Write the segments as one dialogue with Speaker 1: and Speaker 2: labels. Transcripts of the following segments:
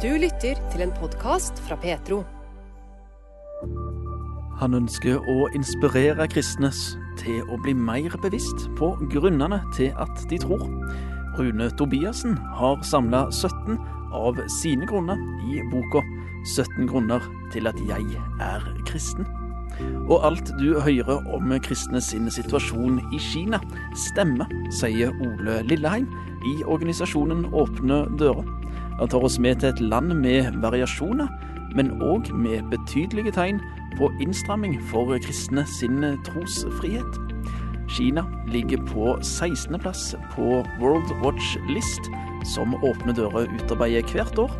Speaker 1: Du lytter til en podkast fra Petro.
Speaker 2: Han ønsker å inspirere kristne til å bli mer bevisst på grunnene til at de tror. Rune Tobiassen har samla 17 av sine grunner i boka 17 grunner til at jeg er kristen. Og alt du hører om kristne sin situasjon i Kina, stemmer, sier Ole Lilleheim i organisasjonen Åpne dører. Han tar oss med til et land med variasjoner, men òg med betydelige tegn på innstramming for kristne sin trosfrihet. Kina ligger på 16.-plass på World Watch List, som Åpne dører utarbeider hvert år.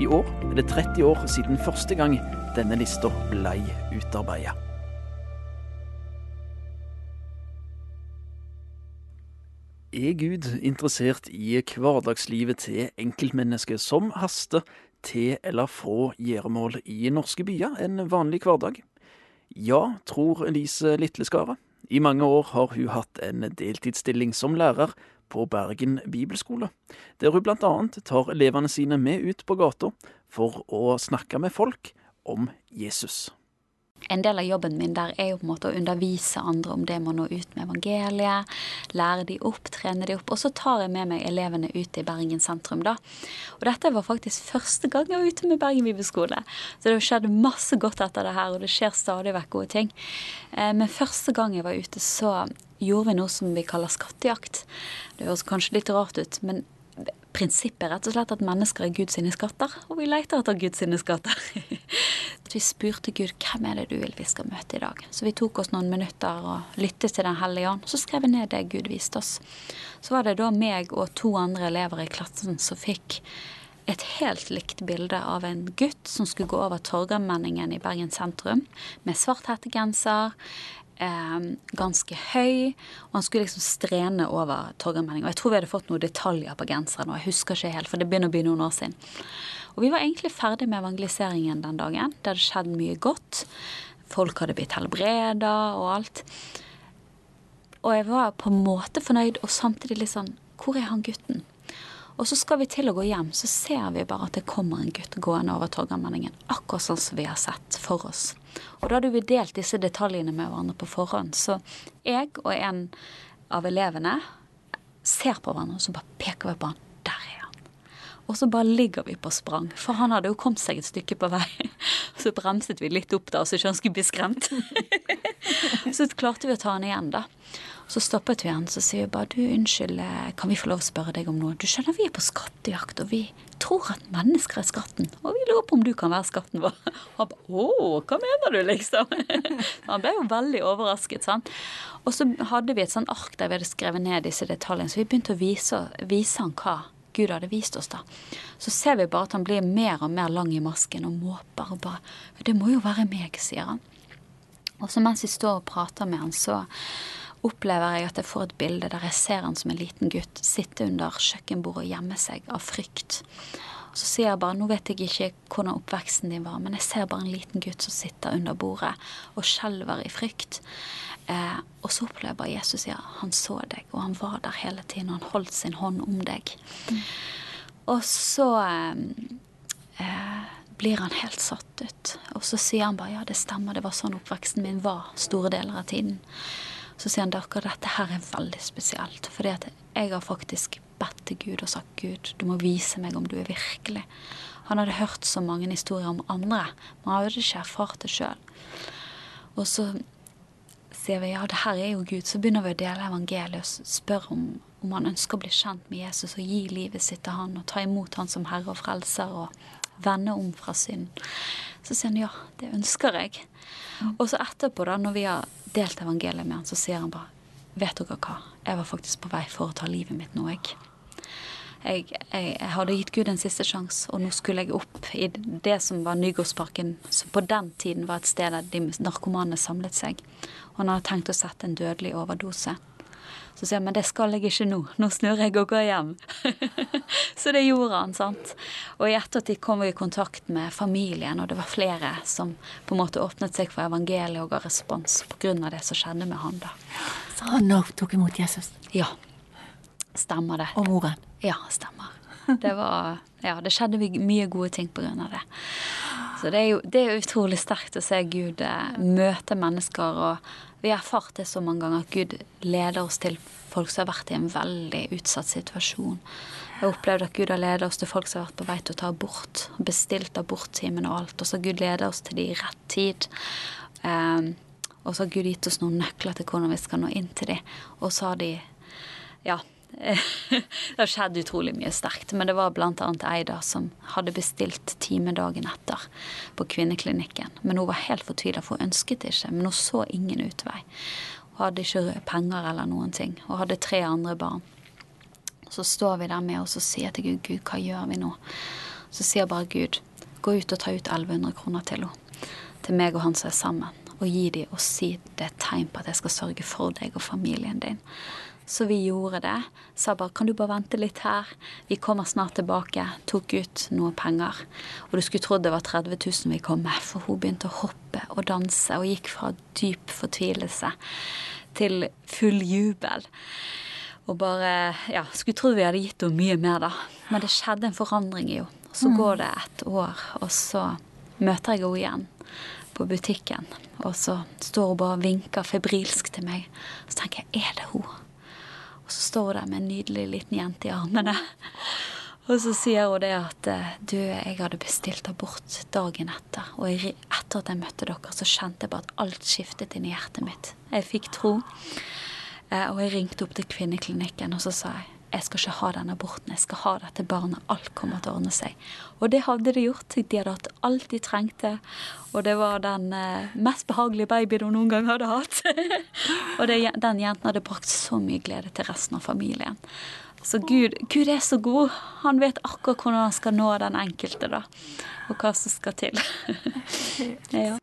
Speaker 2: I år er det 30 år siden første gang denne lista ble utarbeida. Er Gud interessert i hverdagslivet til enkeltmennesket som haster til eller fra gjøremål i norske byer en vanlig hverdag? Ja, tror Elise Litleskaret. I mange år har hun hatt en deltidsstilling som lærer på Bergen bibelskole, der hun annet tar elevene sine med ut på gata for å snakke med folk om Jesus.
Speaker 3: En del av jobben min der er jo på en måte å undervise andre om det å nå ut med evangeliet. Lære de opp, trene de opp. Og så tar jeg med meg elevene ut i Bergen sentrum, da. Og dette var faktisk første gang jeg var ute med Bergen bibelskole. Så det har skjedd masse godt etter det her, og det skjer stadig vekk gode ting. Eh, men første gang jeg var ute, så gjorde vi noe som vi kaller skattejakt. Det høres kanskje litt rart ut, men prinsippet er rett og slett at mennesker er Guds skatter, og vi leter etter Guds skatter. vi spurte Gud hvem er det du vil vi skal møte i dag. Så vi tok oss noen minutter og lyttet til Den hellige ånd. Så skrev vi ned det Gud viste oss. Så var det da meg og to andre elever i klassen som fikk et helt likt bilde av en gutt som skulle gå over Torgallmenningen i Bergen sentrum med svart hettegenser, eh, ganske høy, og han skulle liksom strene over Torgallmenningen. Jeg tror vi hadde fått noen detaljer på genseren, og jeg husker ikke helt, for det begynner å bli noen år siden. Og vi var egentlig ferdig med evangeliseringen den dagen. Det hadde skjedd mye godt. Folk hadde blitt helbreda og alt. Og jeg var på en måte fornøyd, og samtidig litt sånn Hvor er han gutten? Og så skal vi til å gå hjem, så ser vi bare at det kommer en gutt gående over Torgallmenningen. Akkurat sånn som vi har sett for oss. Og da hadde vi delt disse detaljene med hverandre på forhånd. Så jeg og en av elevene ser på hverandre, og så bare peker vi på han. Og så bare ligger vi på sprang, for han hadde jo kommet seg et stykke på vei. Så bremset vi litt opp da, så ikke han skulle bli skremt. Så klarte vi å ta han igjen, da. Så stoppet vi han, så sier vi bare du, unnskyld, eh, kan vi få lov å spørre deg om noe? Du skjønner, vi er på skattejakt, og vi tror at mennesker er skatten. Og vi lurer på om du kan være skatten vår. Han bare å, hva mener du, liksom? Han ble jo veldig overrasket, sant. Og så hadde vi et sånt ark der vi hadde skrevet ned disse detaljene, så vi begynte å vise, vise han hva Gud hadde vist oss, da. Så ser vi bare at han blir mer og mer lang i masken og måper og bare Det må jo være meg, sier han. Og så mens vi står og prater med han, så opplever jeg at jeg får et bilde der jeg ser han som en liten gutt sitte under kjøkkenbordet og gjemme seg av frykt. Så sier jeg bare nå vet jeg ikke hvordan oppveksten din var, men jeg ser bare en liten gutt som sitter under bordet og skjelver i frykt. Eh, og så opplever jeg bare Jesus sier han så deg, og han var der hele tiden, og han holdt sin hånd om deg. Mm. Og så eh, eh, blir han helt satt ut. Og så sier han bare ja, det stemmer, det var sånn oppveksten min var store deler av tiden. Så sier han dere, dette her er veldig spesielt. Fordi at jeg har faktisk bedt til Gud og sagt Gud, du må vise meg om du er virkelig. Han hadde hørt så mange historier om andre, men han hadde ikke erfart det sjøl. Og så sier vi ja, det her er jo Gud. Så begynner vi å dele evangeliet og spørre om, om han ønsker å bli kjent med Jesus og gi livet sitt til han og ta imot han som herre og frelser og vende om fra synd. Så sier han ja, det ønsker jeg. Og så etterpå, da, når vi har delt evangeliet med han, så sier han bare Vet dere hva? Jeg var faktisk på vei for å ta livet mitt nå, jeg. Jeg, jeg, jeg, hadde gitt Gud en siste sjanse, og nå skulle jeg opp i det som var Nygårdsparken, som på den tiden var et sted der de narkomane samlet seg. Og han hadde tenkt å sette en dødelig overdose. Så sier han men det skal jeg ikke nå. Nå snur jeg og går hjem. så det gjorde han, sant. Og i ettertid kom vi i kontakt med familien, og det var flere som på en måte åpnet seg for evangeliet og ga respons pga. det som skjedde med han da.
Speaker 4: Så han tok imot Jesus?
Speaker 3: Ja. Stemmer det.
Speaker 4: Og moren?
Speaker 3: Ja, stemmer. Det var Ja, det skjedde mye gode ting på grunn av det. Så det er jo det er utrolig sterkt å se Gud eh, møte mennesker, og vi har erfart det så mange ganger at Gud leder oss til folk som har vært i en veldig utsatt situasjon. Jeg har opplevd at Gud har ledet oss til folk som har vært på vei til å ta abort. Bestilt aborttimen og alt. Og så har Gud ledet oss til det i rett tid. Um, og så har Gud gitt oss noen nøkler til hvordan vi skal nå inn til dem. Og så har de Ja. det har skjedd utrolig mye sterkt. Men det var bl.a. Eida som hadde bestilt time dagen etter på kvinneklinikken. Men hun var helt fortvila, for hun ønsket det ikke. Men hun så ingen utvei. Hun hadde ikke penger eller noen ting. Og hadde tre andre barn. Så står vi der med oss og sier til Gud, Gud, hva gjør vi nå? Så sier bare Gud, gå ut og ta ut 1100 kroner til henne. Til meg og han som er sammen og gi dem og si det er tegn på at jeg skal sørge for deg og familien din. Så vi gjorde det. Sa bare kan du bare vente litt her, vi kommer snart tilbake. Tok ut noe penger. Og du skulle trodd det var 30 000 vi kom med, for hun begynte å hoppe og danse og gikk fra dyp fortvilelse til full jubel. Og bare Ja, skulle trodd vi hadde gitt henne mye mer, da. Men det skjedde en forandring i henne. Så går det et år, og så møter jeg henne igjen på butikken. Og så står hun bare og vinker febrilsk til meg. Så tenker jeg, er det hun? Og så står hun der med en nydelig liten jente i armene. Og så sier hun det at du, jeg hadde bestilt abort dagen etter. Og etter at jeg møtte dere, så kjente jeg bare at alt skiftet inn i hjertet mitt. Jeg fikk tro. Og jeg ringte opp til kvinneklinikken, og så sa jeg jeg skal ikke ha den aborten, jeg skal ha dette barnet. Alt kommer til å ordne seg. Og det hadde de gjort. De hadde hatt alt de trengte. Og det var den eh, mest behagelige babyen hun noen gang hadde hatt. og det, den jenten hadde brakt så mye glede til resten av familien. Så Gud, Gud er så god. Han vet akkurat hvordan han skal nå den enkelte, da. Og hva som skal til. ja.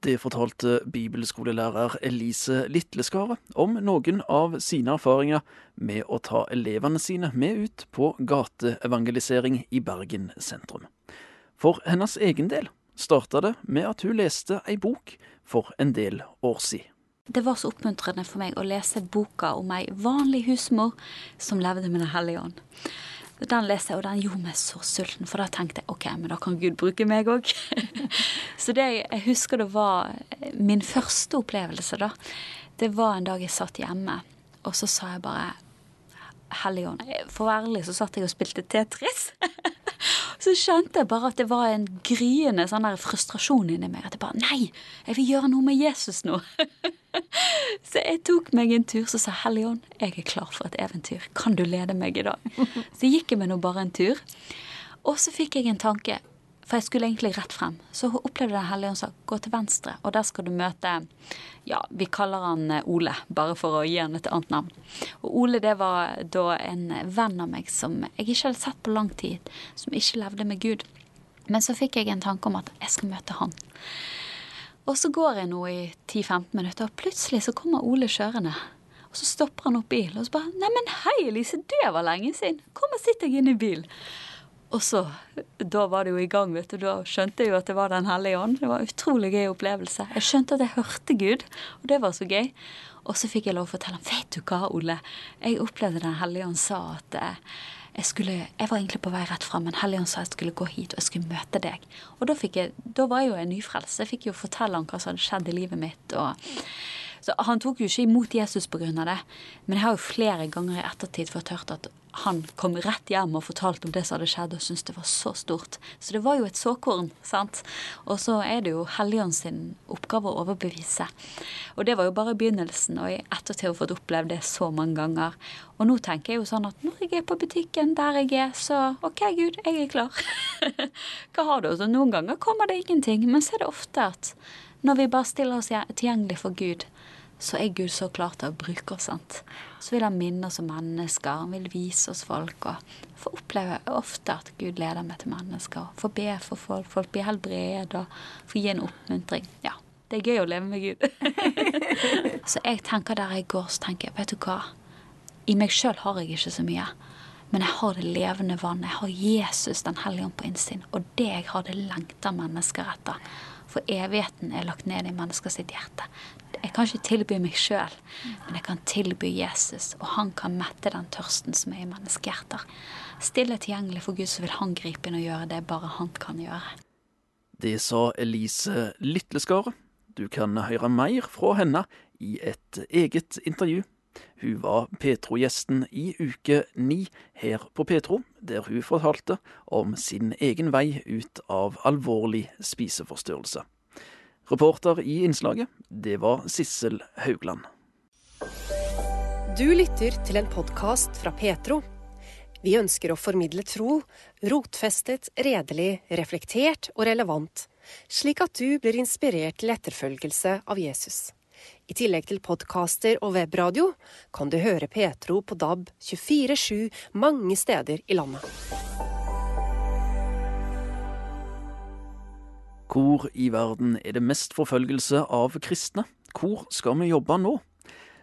Speaker 2: Det fortalte bibelskolelærer Elise Litleskaret om noen av sine erfaringer med å ta elevene sine med ut på gateevangelisering i Bergen sentrum. For hennes egen del starta det med at hun leste ei bok for en del år siden.
Speaker 3: Det var så oppmuntrende for meg å lese boka om ei vanlig husmor som levde med Den hellige ånd. Den leser jeg, og den gjorde meg så sulten, for da tenkte jeg OK, men da kan Gud bruke meg òg. så det jeg husker det var min første opplevelse, da. Det var en dag jeg satt hjemme, og så sa jeg bare Helligånd. For å være ærlig så satt jeg og spilte Tetris. så skjønte jeg bare at det var en gryende sånn der frustrasjon inni meg. At jeg bare Nei, jeg vil gjøre noe med Jesus nå. så jeg tok meg en tur så sa Helligånd, jeg er klar for et eventyr. Kan du lede meg i dag? Så gikk jeg med nå bare en tur. Og så fikk jeg en tanke. For jeg skulle egentlig rett frem. Så opplevde jeg hellige ånd sa gå til venstre, og der skal du møte Ja, vi kaller han eh, Ole, bare for å gi han et annet navn. Og Ole det var da en venn av meg som jeg ikke hadde sett på lang tid, som ikke levde med Gud. Men så fikk jeg en tanke om at jeg skal møte han. Og så går jeg nå i 10-15 minutter, og plutselig så kommer Ole kjørende. Og så stopper han opp bilen og så bare 'Neimen, hei, Elise, det var lenge siden. Kom og sitt deg inn i bilen.' Og så, da var det jo i gang, vet du. Da skjønte jeg jo at det var Den hellige ånd. Det var en utrolig gøy opplevelse. Jeg skjønte at jeg hørte Gud, og det var så gøy. Og så fikk jeg lov å fortelle ham Vet du hva, Ole? Jeg opplevde Den hellige ånd sa at eh, jeg, skulle, jeg var egentlig på vei rett fram, men Helligånd sa jeg skulle gå hit og jeg skulle møte deg. Og da, jeg, da var jeg jo en nyfrelse. Jeg fikk jo fortelle om hva som hadde skjedd i livet mitt. og så Han tok jo ikke imot Jesus pga. det, men jeg har jo flere ganger i ettertid fått hørt at han kom rett hjem og fortalte om det som hadde skjedd, og syntes det var så stort. Så det var jo et såkorn. sant? Og så er det jo Helligånd sin oppgave å overbevise. Og det var jo bare begynnelsen, og i ettertid har jeg fått opplevd det så mange ganger. Og nå tenker jeg jo sånn at når jeg er på butikken der jeg er, så OK, Gud, jeg er klar. Hva har du? Så noen ganger kommer det ingenting, men så er det ofte at når vi bare stiller oss tilgjengelig for Gud, så er Gud så klar til å bruke oss. sant? Så vil han minne oss om mennesker, han vil vise oss folk. og Få oppleve ofte at Gud leder meg til mennesker. Få be for folk, folk blir helbredet, få gi en oppmuntring. Ja, det er gøy å leve med Gud. så jeg tenker der jeg går, så tenker jeg, vet du hva? I meg sjøl har jeg ikke så mye. Men jeg har det levende vannet. Jeg har Jesus, Den hellige ånd, på innsiden. Og det jeg har, det lengter mennesker etter. For evigheten er lagt ned i menneskers hjerte. Jeg kan ikke tilby meg sjøl, men jeg kan tilby Jesus. Og han kan mette den tørsten som er i menneskehjerter. stille tilgjengelig for Gud, så vil han gripe inn og gjøre det bare han kan gjøre.
Speaker 2: Det sa Elise Litleskaret. Du kan høre mer fra henne i et eget intervju. Hun var Petro-gjesten i uke ni her på Petro, der hun fortalte om sin egen vei ut av alvorlig spiseforstyrrelse. Reporter i innslaget, det var Sissel Haugland.
Speaker 1: Du lytter til en podkast fra Petro. Vi ønsker å formidle tro, rotfestet, redelig, reflektert og relevant, slik at du blir inspirert til etterfølgelse av Jesus. I tillegg til podkaster og webradio kan du høre Petro på DAB 24-7 mange steder i landet.
Speaker 2: Hvor i verden er det mest forfølgelse av kristne? Hvor skal vi jobbe nå?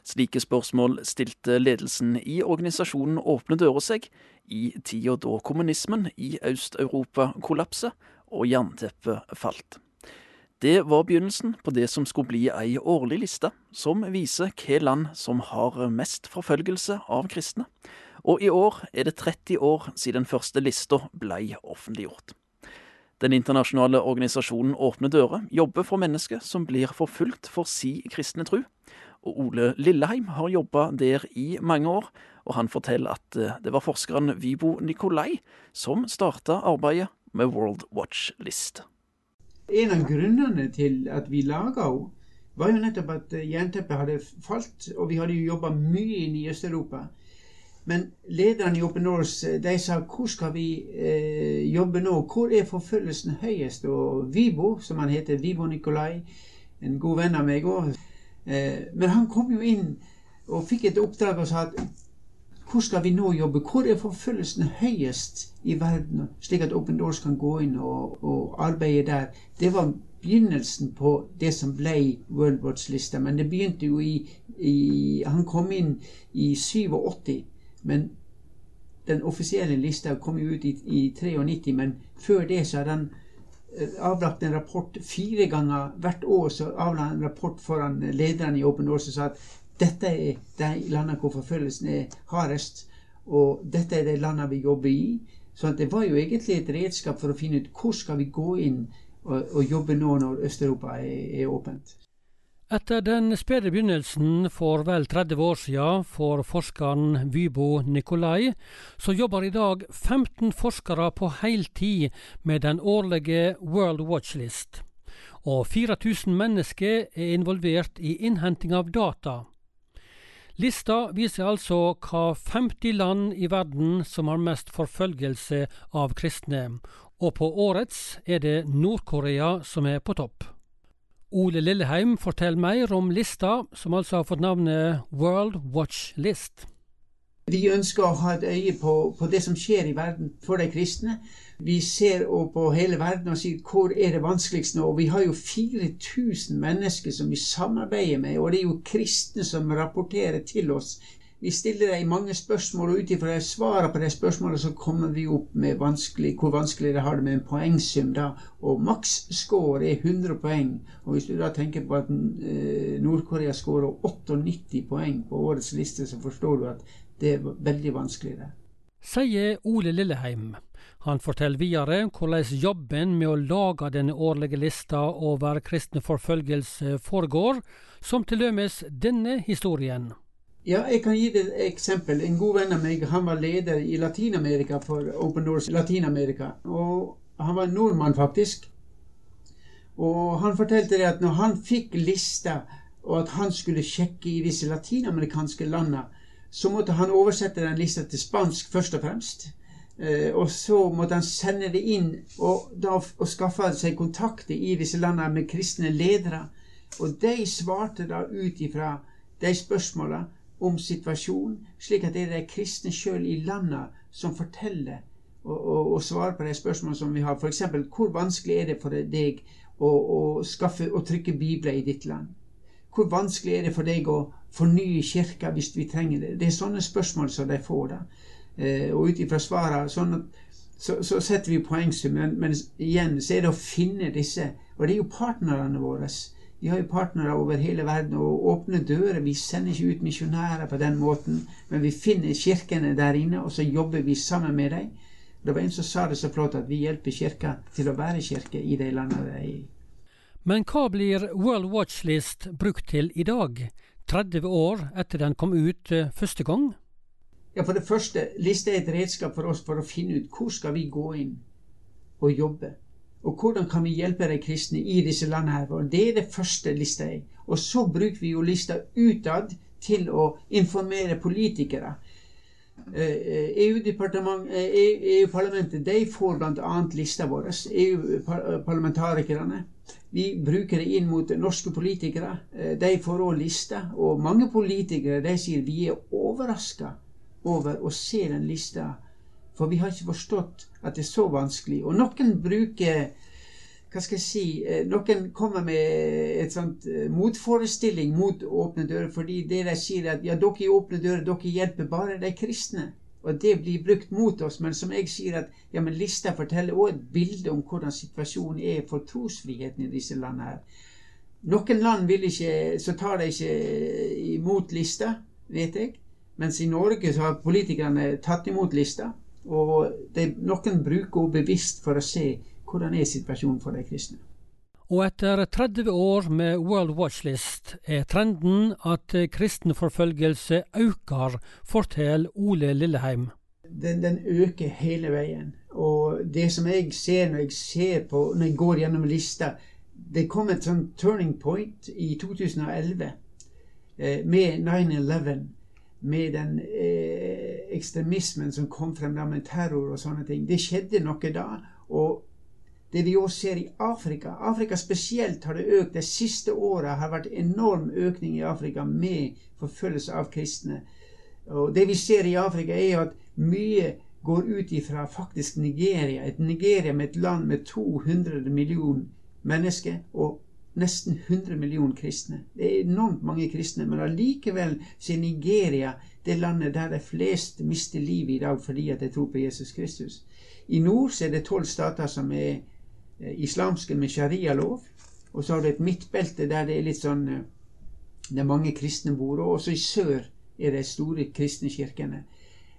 Speaker 2: Slike spørsmål stilte ledelsen i organisasjonen Åpne dører seg i tida da kommunismen i Øst-Europa kollapset og jernteppet falt. Det var begynnelsen på det som skulle bli ei årlig liste som viser hvilke land som har mest forfølgelse av kristne. Og i år er det 30 år siden den første lista blei offentliggjort. Den internasjonale organisasjonen Åpne dører jobber for mennesker som blir forfulgt for si kristne tru, og Ole Lilleheim har jobba der i mange år, og han forteller at eh, det var forskeren Vibo Nikolai som starta arbeidet med World Watch List.
Speaker 4: En av grunnene til at vi laga henne, var jo nettopp at jernteppet hadde falt, og vi hadde jo jobba mye inn i Øst-Europa. Men lederne i Open Norse eh, de sa hvor skal vi eh, jobbe nå? Hvor er forfølgelsen høyest? Og Vibo, som han heter, Vibo Nikolai, en god venn av meg òg, Eh, men han kom jo inn og fikk et oppdrag og sa at hvor skal vi nå jobbe? Hvor er forfølgelsen høyest i verden? Slik at Open Doors kan gå inn og, og arbeide der. Det var begynnelsen på det som ble World Watch-lista. Men det begynte jo i, i, Han kom inn i 87. Men den offisielle lista kom jo ut i, i 93. Men før det så har han Eh, avlagt en rapport fire ganger hvert år. Så avla han en rapport foran lederen i Open Doors og sa at dette er de landene hvor forfølgelsen er hardest, og dette er de landene vi jobber i. Så det var jo egentlig et redskap for å finne ut hvor skal vi gå inn og, og jobbe nå når Øst-Europa er, er åpent.
Speaker 5: Etter den spede begynnelsen for vel 30 år siden for forskeren Vybo Nikolai, så jobber i dag 15 forskere på heltid med den årlige World Watch List. Og 4000 mennesker er involvert i innhenting av data. Lista viser altså hva 50 land i verden som har mest forfølgelse av kristne, og på årets er det Nord-Korea som er på topp. Ole Lilleheim forteller mer om lista, som altså har fått navnet World Watch List.
Speaker 4: Vi ønsker å ha et øye på, på, det som skjer i verden for de kristne. Vi ser på hele verden og sier hvor er det vanskeligst nå. Og vi har jo 4000 mennesker som vi samarbeider med, og det er jo kristne som rapporterer til oss vi stiller deg mange spørsmål, og ut ifra svarene på de spørsmålene så kommer vi opp med vanskelig, hvor vanskelig det har det med en poengsum. da, Og maksscore er 100 poeng. Og hvis du da tenker på at eh, Nord-Korea skårer 98 poeng på årets liste, så forstår du at det er veldig vanskelig. det.
Speaker 5: Sier Ole Lilleheim. Han forteller videre hvordan jobben med å lage denne årlige lista over kristne forfølgelse foregår, som til dømes denne historien.
Speaker 4: Ja, jeg kan gi deg et eksempel. En god venn av meg han var leder i Latin-Amerika for Open Doors Latin-Amerika. Og han var en nordmann, faktisk. Og han fortalte det at når han fikk lista, og at han skulle sjekke i disse latinamerikanske landene, så måtte han oversette den lista til spansk først og fremst. Eh, og så måtte han sende det inn og, da, og skaffe seg kontakter i disse landene med kristne ledere. Og de svarte da ut ifra de spørsmåla om situasjonen, slik at det er de kristne sjøl i landet som forteller og, og, og, svarer på de spørsmålene som vi har. F.eks.: Hvor vanskelig er det for deg å, å skaffe og trykke bibler i ditt land? Hvor vanskelig er det for deg å fornye kirka hvis vi trenger det? Det er sånne spørsmål som de får. da. Eh, og ut ifra svarene sånn så, så, setter vi poengsum. Men, men igjen så er det å finne disse Og det er jo partnerne våre Vi har jo partnere over hele verden og åpne dører. Vi sender ikke ut misjonærer på den måten, men vi finner kirkene der inne, og så jobber vi sammen med dem. Det var en som sa det så flott, at vi hjelper kirka til å være kirke i de landene de er i.
Speaker 5: Men hva blir World Watch List brukt til i dag, 30 år etter den kom ut eh, første gang?
Speaker 4: Ja, For det første, liste er et redskap for oss for å finne ut hvor skal vi gå inn og jobbe. Og hvordan kan vi hjelpe de kristne i disse landene her? Og det er det første lista er. Og så bruker vi jo lista utad til å informere politikere. EU-parlamentet eh, EU e de får bl.a. lista vår, EU-parlamentarikerne. Vi bruker det inn mot norske politikere. Eh, de får òg lista. Og mange politikere de sier vi er overraska over å se den lista for vi har ikke forstått at det er så vanskelig. Og noen bruker hva skal jeg si, eh, Noen kommer med et sånt eh, motforestilling mot åpne dører, fordi det de sier at ja, dere i åpne dører, dere hjelper bare de kristne. Og det blir brukt mot oss. Men som jeg sier, at ja, men lista forteller også et bilde om hvordan situasjonen er for trosfriheten i disse landene her. Noen land vil ikke, så tar de ikke imot lista, vet jeg. Mens i Norge så har politikerne tatt imot lista. Og de, noen bruker henne bevisst for å se hvordan er situasjonen for de kristne.
Speaker 5: Og etter 30 år med World Watchlist er trenden at kristenforfølgelse øker, forteller Ole Lilleheim.
Speaker 4: Den, den, øker hele veien. Og det som jeg ser når jeg ser på, når jeg går gjennom lista Det kom et sånn turning point i 2011 eh, med 9-11 med den eh, ekstremismen som kom frem da med terror og sånne ting. Det skjedde noe da. Og det vi også ser i Afrika Afrika spesielt har det økt. Det siste året har vært enorm økning i Afrika med forfølgelse av kristne. Og det vi ser i Afrika, er at mye går ut ifra faktisk Nigeria. Et Nigeria med et land med 200 millioner mennesker. og nesten 100 millioner kristne. Det er enormt mange kristne, men allikevel er Nigeria det landet der de fleste mister livet i dag fordi at de tror på Jesus Kristus. I nord så er det tolv stater som er eh, islamske med sharia-lov. Og så har du et midtbelte der det er litt sånn eh, der mange kristne bor. Og også i sør er det store kristne kirkene.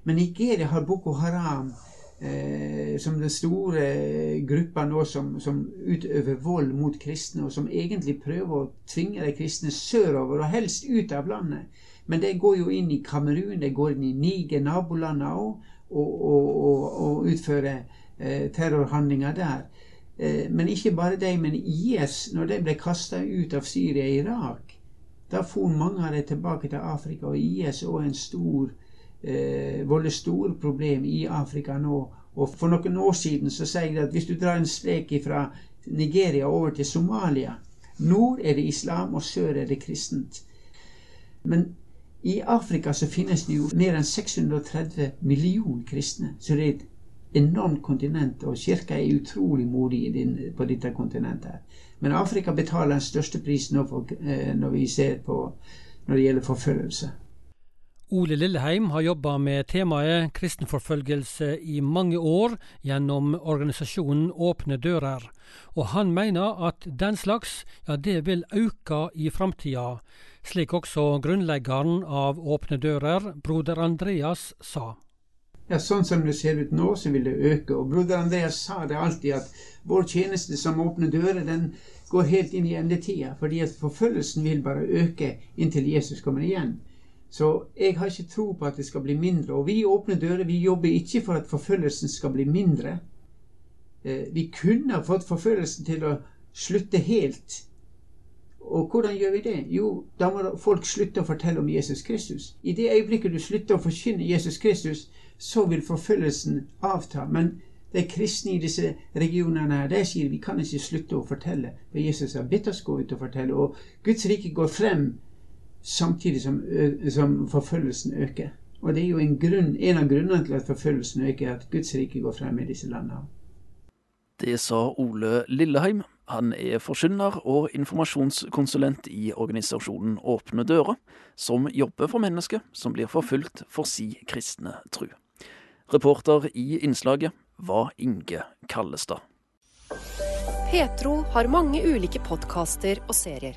Speaker 4: Men Nigeria har Boko Haram eh, som den store gruppa nå som, som, utøver vold mot kristne, og som egentlig prøver å tvinge de kristne sørover, og helst ut av landet. Men det går jo inn i Kamerun, det går inn i Niger, nabolandene òg, og, og, og, og utfører eh, terrorhandlinger der. Eh, men ikke bare de, men IS, når de ble kasta ut av Syria og Irak, da for mange av dem tilbake til Afrika, og IS òg en stor eh, volder store problem i Afrika nå. Og For noen år siden så sier jeg at hvis du drar en strek fra Nigeria over til Somalia Nord er det islam, og sør er det kristent. Men i Afrika så finnes det jo mer enn 630 millioner kristne. Så det er et enormt kontinent, og kirka er utrolig modig på dette kontinentet. Men Afrika betaler den største prisen eh, når vi ser på når det gjelder forfølgelse.
Speaker 5: Ole Lilleheim har jobba med temaet kristenforfølgelse i mange år gjennom organisasjonen Åpne dører, og han mener at den slags, ja det vil øke i framtida, slik også grunnleggeren av Åpne dører, broder Andreas, sa.
Speaker 4: Ja, Sånn som det ser ut nå, så vil det øke. Og broder Andreas sa det alltid, at vår tjeneste som Åpne dører, den går helt inn i endetida, fordi at forfølgelsen vil bare øke inntil Jesus kommer igjen. Så jeg har ikke tro på at det skal bli mindre. Og vi åpner dører. Vi jobber ikke for at forfølgelsen skal bli mindre. Eh, vi kunne ha fått forfølgelsen til å slutte helt. Og hvordan gjør vi det? Jo, da må folk slutte å fortelle om Jesus Kristus. I det øyeblikket du slutter å forkynne Jesus Kristus, så vil forfølgelsen avta. Men de kristne i disse regionene her, de sier vi kan ikke slutte å fortelle. For Jesus har bedt oss gå ut og fortelle. Og Guds rike går frem samtidig som, som, forfølgelsen øker. Og det er jo en, grunn, en av grunnene til at forfølgelsen øker, at Guds rike går frem i disse landene.
Speaker 2: Det sa Ole Lilleheim. Han er forkynner og informasjonskonsulent i organisasjonen Åpne dører, som jobber for mennesker som blir forfulgt for si kristne tru. Reporter i innslaget var Inge Kallestad.
Speaker 1: Petro har mange ulike podkaster og serier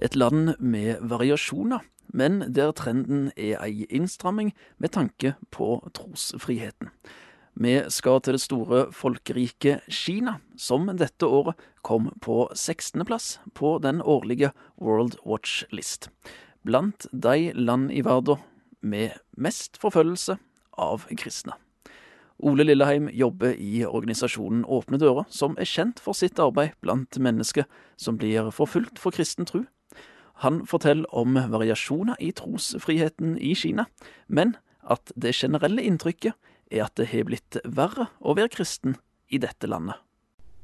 Speaker 2: Et land med variasjoner, men der trenden er ei innstramming med tanke på trosfriheten. Vi skal til det store folkerike Kina, som dette året kom på 16.-plass på den årlige World Watch List. Blant de land i verden med mest forfølgelse av kristne. Ole Lilleheim jobber i organisasjonen Åpne dører, som er kjent for sitt arbeid blant mennesker som blir forfulgt for kristen tro. Han forteller om variasjoner i trosfriheten i Kina, men at det generelle inntrykket er at det har blitt verre å være kristen i dette landet.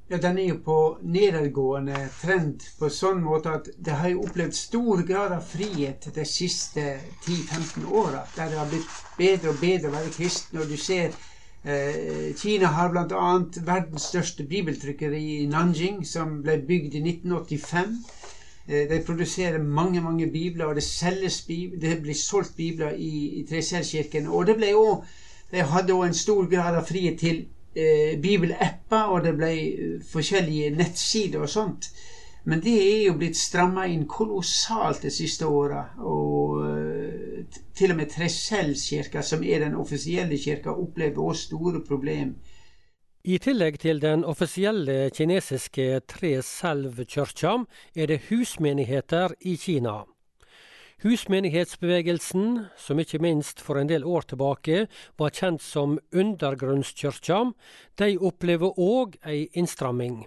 Speaker 4: Ja, Den er jo på nedadgående trend på sånn måte at det har jo opplevd stor grad av frihet de siste 10-15 åra. Der det har blitt bedre og bedre å være kristen. Og du ser eh, Kina har bl.a. verdens største bibeltrykkeri i Nanjing, som ble bygd i 1985. Eh, de produserer mange mange bibler, og det, selges bibler, det blir solgt bibler i, i Treselskirken. Og det ble også, de hadde òg en stor grad av frihet til eh, bibelapper, og det ble eh, forskjellige nettsider og sånt. Men det er jo blitt stramma inn kolossalt de siste åra. Og uh, til og med Treselskirka, som er den offisielle kirka, opplever også store problemer.
Speaker 5: I tillegg til den offisielle kinesiske Tre Selv-kirka, er det husmenigheter i Kina. Husmenighetsbevegelsen, som ikke minst for en del år tilbake var kjent som undergrunnskirka, de opplever òg ei innstramming.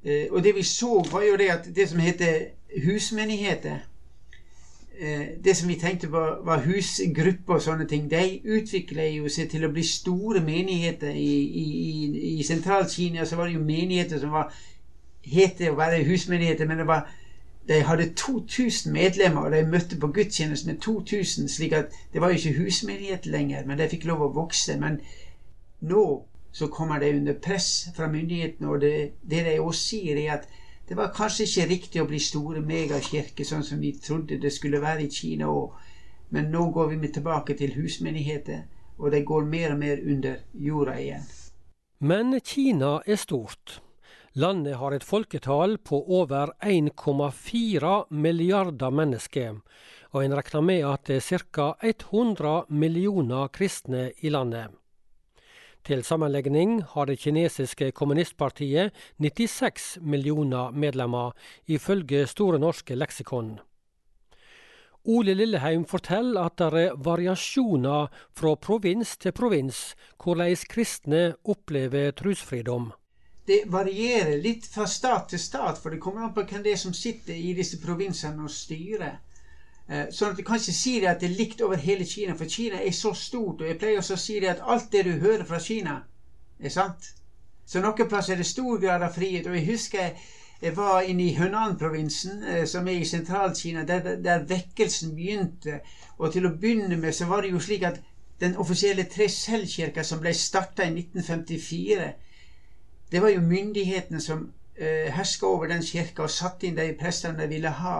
Speaker 4: Eh, og det vi så, var jo det at det som heter husmenigheter Det som vi tenkte var, var husgrupper og sånne ting, de utvikla jo seg til å bli store menigheter. I, i, i Sentral-Kina så var det jo menigheter som var het å være husmenigheter, men det var de hadde 2000 medlemmer, og de møtte på gudstjeneste med 2000, slik at det var jo ikke husmenighet lenger, men de fikk lov å vokse. Men nå så kommer de under press fra myndighetene, og det, det de også sier, er at det var kanskje ikke riktig å bli store megakirker, sånn som vi trodde det skulle være i Kina òg. Men nå går vi tilbake til husmenigheter, og de går mer og mer under jorda igjen.
Speaker 5: Men Kina er stort. Landet har et folketall på over 1,4 milliarder mennesker, og en regner med at det er ca. 100 millioner kristne i landet. Til sammenligning har det kinesiske kommunistpartiet 96 millioner medlemmer, ifølge Store norske leksikon. Ole Lilleheim forteller at det er variasjoner fra provins til provins hvordan kristne opplever trosfridom
Speaker 4: det varierer litt fra stat til stat, for det kommer an på hvem det er som sitter i disse provinsene og styrer. Eh, sånn at du kan ikke si det at det er likt over hele Kina, for Kina er så stort. Og jeg pleier også å si det at alt det du hører fra Kina, er sant. Så noen plasser er det stor grad av frihet. Og jeg husker jeg var inne i Hunan-provinsen, eh, som er i Sentral-Kina, der, der, vekkelsen begynte. Og til å begynne med så var det jo slik at den offisielle Tre Selvkirka, som ble starta i 1954 det var jo myndighetene som eh, herska over den kirka og satte inn de prestene de ville ha.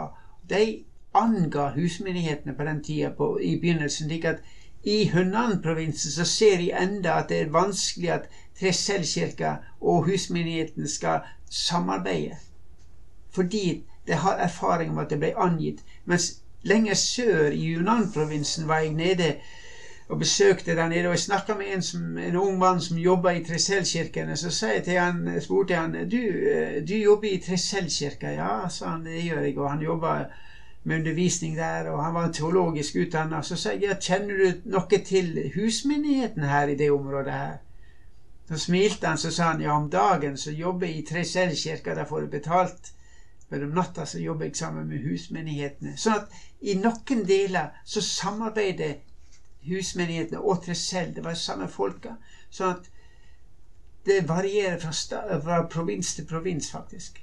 Speaker 4: De anga husmenighetene på den tida på, i begynnelsen. slik at i Hunan-provinsen så ser de enda at det er vanskelig at Tresellkirka og husmenigheten skal samarbeide. Fordi de har erfaring med at det ble angitt. Mens lenger sør i Hunan-provinsen var jeg nede og besøkte der nede. Og jeg snakka med en, som, en, ung mann som jobba i Tresellkirken. Så sa jeg han, spurte jeg han du, eh, du jobber i Tresellkirka. Ja, sa han, det gjør jeg. Og han jobba med undervisning der, og han var teologisk utdanna. Så sa jeg ja, kjenner du noe til husmenigheten her i det området her? Så smilte han, så sa han ja, om dagen så jobber jeg i Tresellkirka, der får du betalt. Men om natta så jobber jeg sammen med husmenighetene. Sånn at i noen deler så samarbeider husmenighetene og Tresell. Det var samme folka. Sånn at det varierer fra, fra provins til provins, faktisk.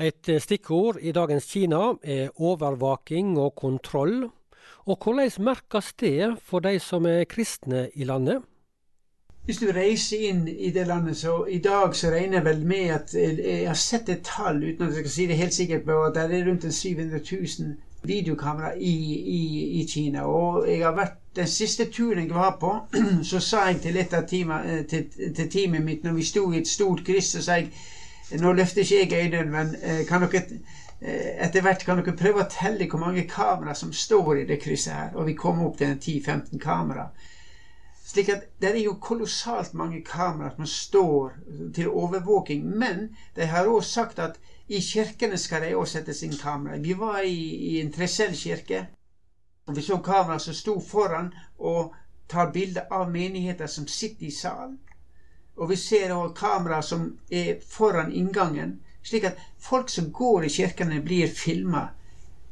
Speaker 5: Et stikkord i dagens Kina er overvaking og kontroll. Og hvordan merkes det for de som er kristne i landet?
Speaker 4: Hvis du reiser inn i det landet, så i dag så regner jeg vel med at jeg har sett et tall, uten at jeg skal si det helt sikkert, på at det er rundt 700 000 videokamera i, i, i, Kina. Og jeg har vært den siste turen jeg var på, så sa jeg til et av teamet, eh, til, til teamet mitt når vi sto i et stort kryss, så sa jeg nå løfter ikke jeg øynene, men eh, kan dere eh, etter hvert kan dere prøve å telle hvor mange kamera som står i det krysset her. Og vi kommer opp til 10-15 kamera. Slik at det er jo kolossalt mange kamera som står til overvåking. Men de har òg sagt at i kirkene skal de òg settes sin kamera. Vi var i, i en Tresell kirke, og vi så kamera som sto foran og tar bilde av menigheter som sitter i salen. Og vi ser òg kamera som er foran inngangen, slik at folk som går i kirkene, blir filma.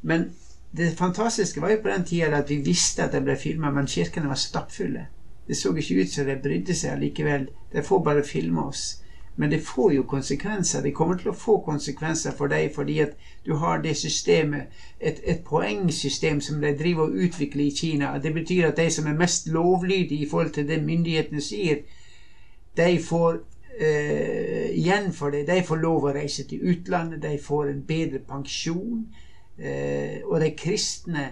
Speaker 4: Men det fantastiske var jo på den tida at vi visste at det ble filma, men kirkene var stappfulle. Det så ikke ut som de brydde seg likevel. De får bare filme oss. Men det får jo konsekvenser. Det kommer til å få konsekvenser for deg fordi at du har det systemet, et, et poengsystem som de driver og utvikler i Kina. Det betyr at de som er mest lovlydige i forhold til det myndighetene sier, de får eh, igjen for det. De får lov å reise til utlandet, de får en bedre pensjon. Eh, og de kristne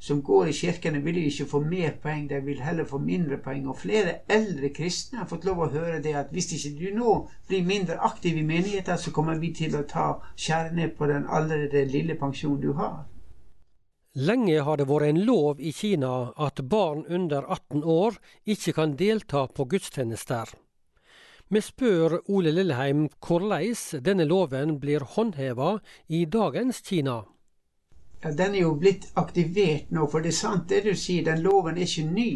Speaker 4: som går i kirkene, vil ikke få mer poeng, de vil heller få mindre poeng. Og flere eldre kristne har fått lov å høre det at hvis ikke du nå blir mindre aktiv i menigheten, så kommer vi til å ta skjære ned på den allerede lille pensjonen du har.
Speaker 5: Lenge har det vært en lov i Kina at barn under 18 år ikke kan delta på gudstjenester. Vi spør Ole Lilleheim hvordan denne loven blir håndheva i dagens Kina.
Speaker 4: Ja, Den er jo blitt aktivert nå, for det er sant det du sier, den loven er ikke ny.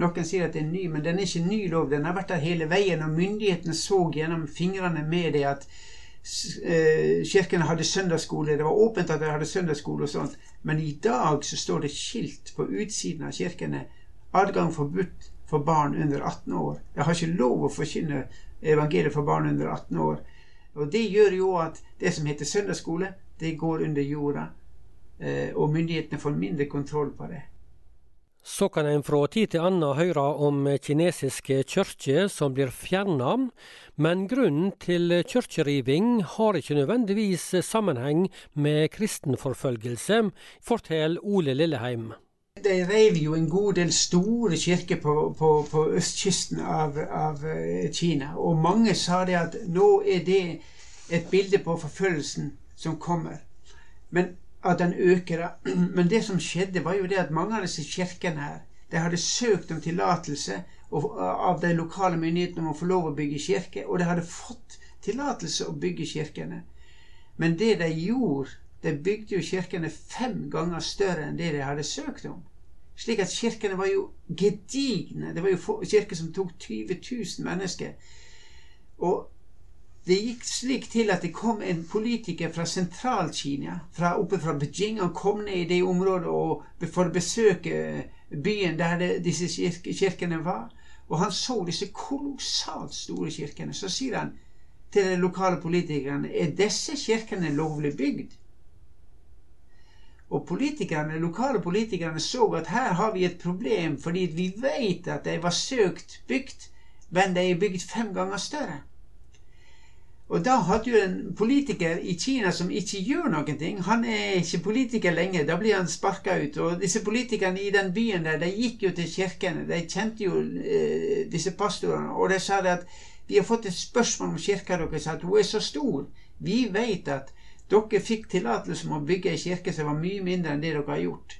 Speaker 4: Noen sier at det er ny, men den er ikke ny lov. Den har vært der hele veien, og myndighetene så gjennom fingrene med det at uh, kirkene hadde søndagsskole. Det var åpent at de hadde søndagsskole og sånt. Men i dag så står det skilt på utsiden av kirkene. Adgang forbudt for barn under 18 år. Jeg har ikke lov å forkynne evangeliet for barn under 18 år. Og Det gjør jo at det som heter søndagsskole, det går under jorda. Eh, og myndighetene får mindre kontroll på det.
Speaker 5: Så kan en fra tid til annen høre om kinesiske kirker som blir fjerna, men grunnen til kirkeriving har ikke nødvendigvis sammenheng med kristenforfølgelse, forteller Ole Lilleheim.
Speaker 4: De reiv jo en god del store kirker på, på, på østkysten av, av, eh, Kina. Og mange sa det at nå er det et bilde på forfølgelsen som kommer. Men at den øker. Men det som skjedde, var jo det at mange av disse kirkene her de hadde søkt om tillatelse av de lokale myndighetene om å få lov å bygge kirke, og de hadde fått tillatelse å bygge kirkene. Men det de gjorde, de bygde jo kirkene fem ganger større enn det de hadde søkt om. Slik at kirkene var jo gedigne. Det var jo kirker som tok 20 000 mennesker. Og det gikk slik til at det kom en politiker fra Sentral-Kina, fra oppe fra Beijing. Han kom ned i det området og, for å besøke byen der det, disse kirkene var. Og han så disse kolossalt store kirkene. Så sier han til de lokale politikerne er disse kirkene lovlig bygd. Og politikerne, lokale politikerne så at her har vi et problem, fordi vi vet at de var søkt bygd, men de er bygd fem ganger større. Og da hadde jo en politiker i Kina som ikke gjør noen ting, han er ikke politiker lenger, da blir han sparka ut. Og disse politikerne i den byen der, de gikk jo til kirkene, de kjente jo eh, disse pastorene, og de sa det at vi har fått et spørsmål om kirka deres, at hun er så stor. Vi vet at dere fikk tillatelse om å bygge ei kirke som var mye mindre enn det dere har gjort.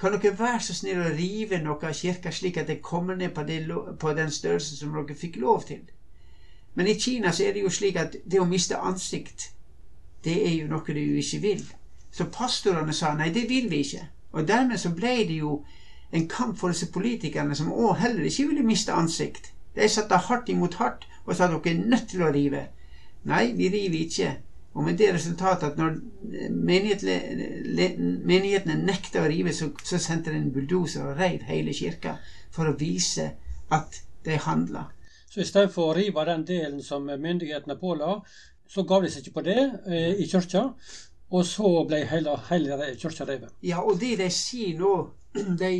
Speaker 4: Kan dere være så snill å rive noe av kirka slik at det kommer ned på, det, på den størrelsen som dere fikk lov til? Men i Kina så er det jo slik at det å miste ansikt, det er jo noe du ikke vil. Så pastorene sa nei, det vil vi ikke. Og dermed så ble det jo en kamp for disse politikerne som òg heller ikke ville miste ansikt. De satte hardt imot hardt og sa dere er nødt til å rive. Nei, vi river ikke. Og med det resultatet at når menighetene nekta å rive, så, så sendte de en bulldoser og reiv hele kirka for å vise at de handla.
Speaker 5: Så istedenfor å rive den delen som myndighetene påla, så gav de seg ikke på det eh, i kirka. Og så ble hele, hele kirka revet.
Speaker 4: Ja, og det de sier nå, de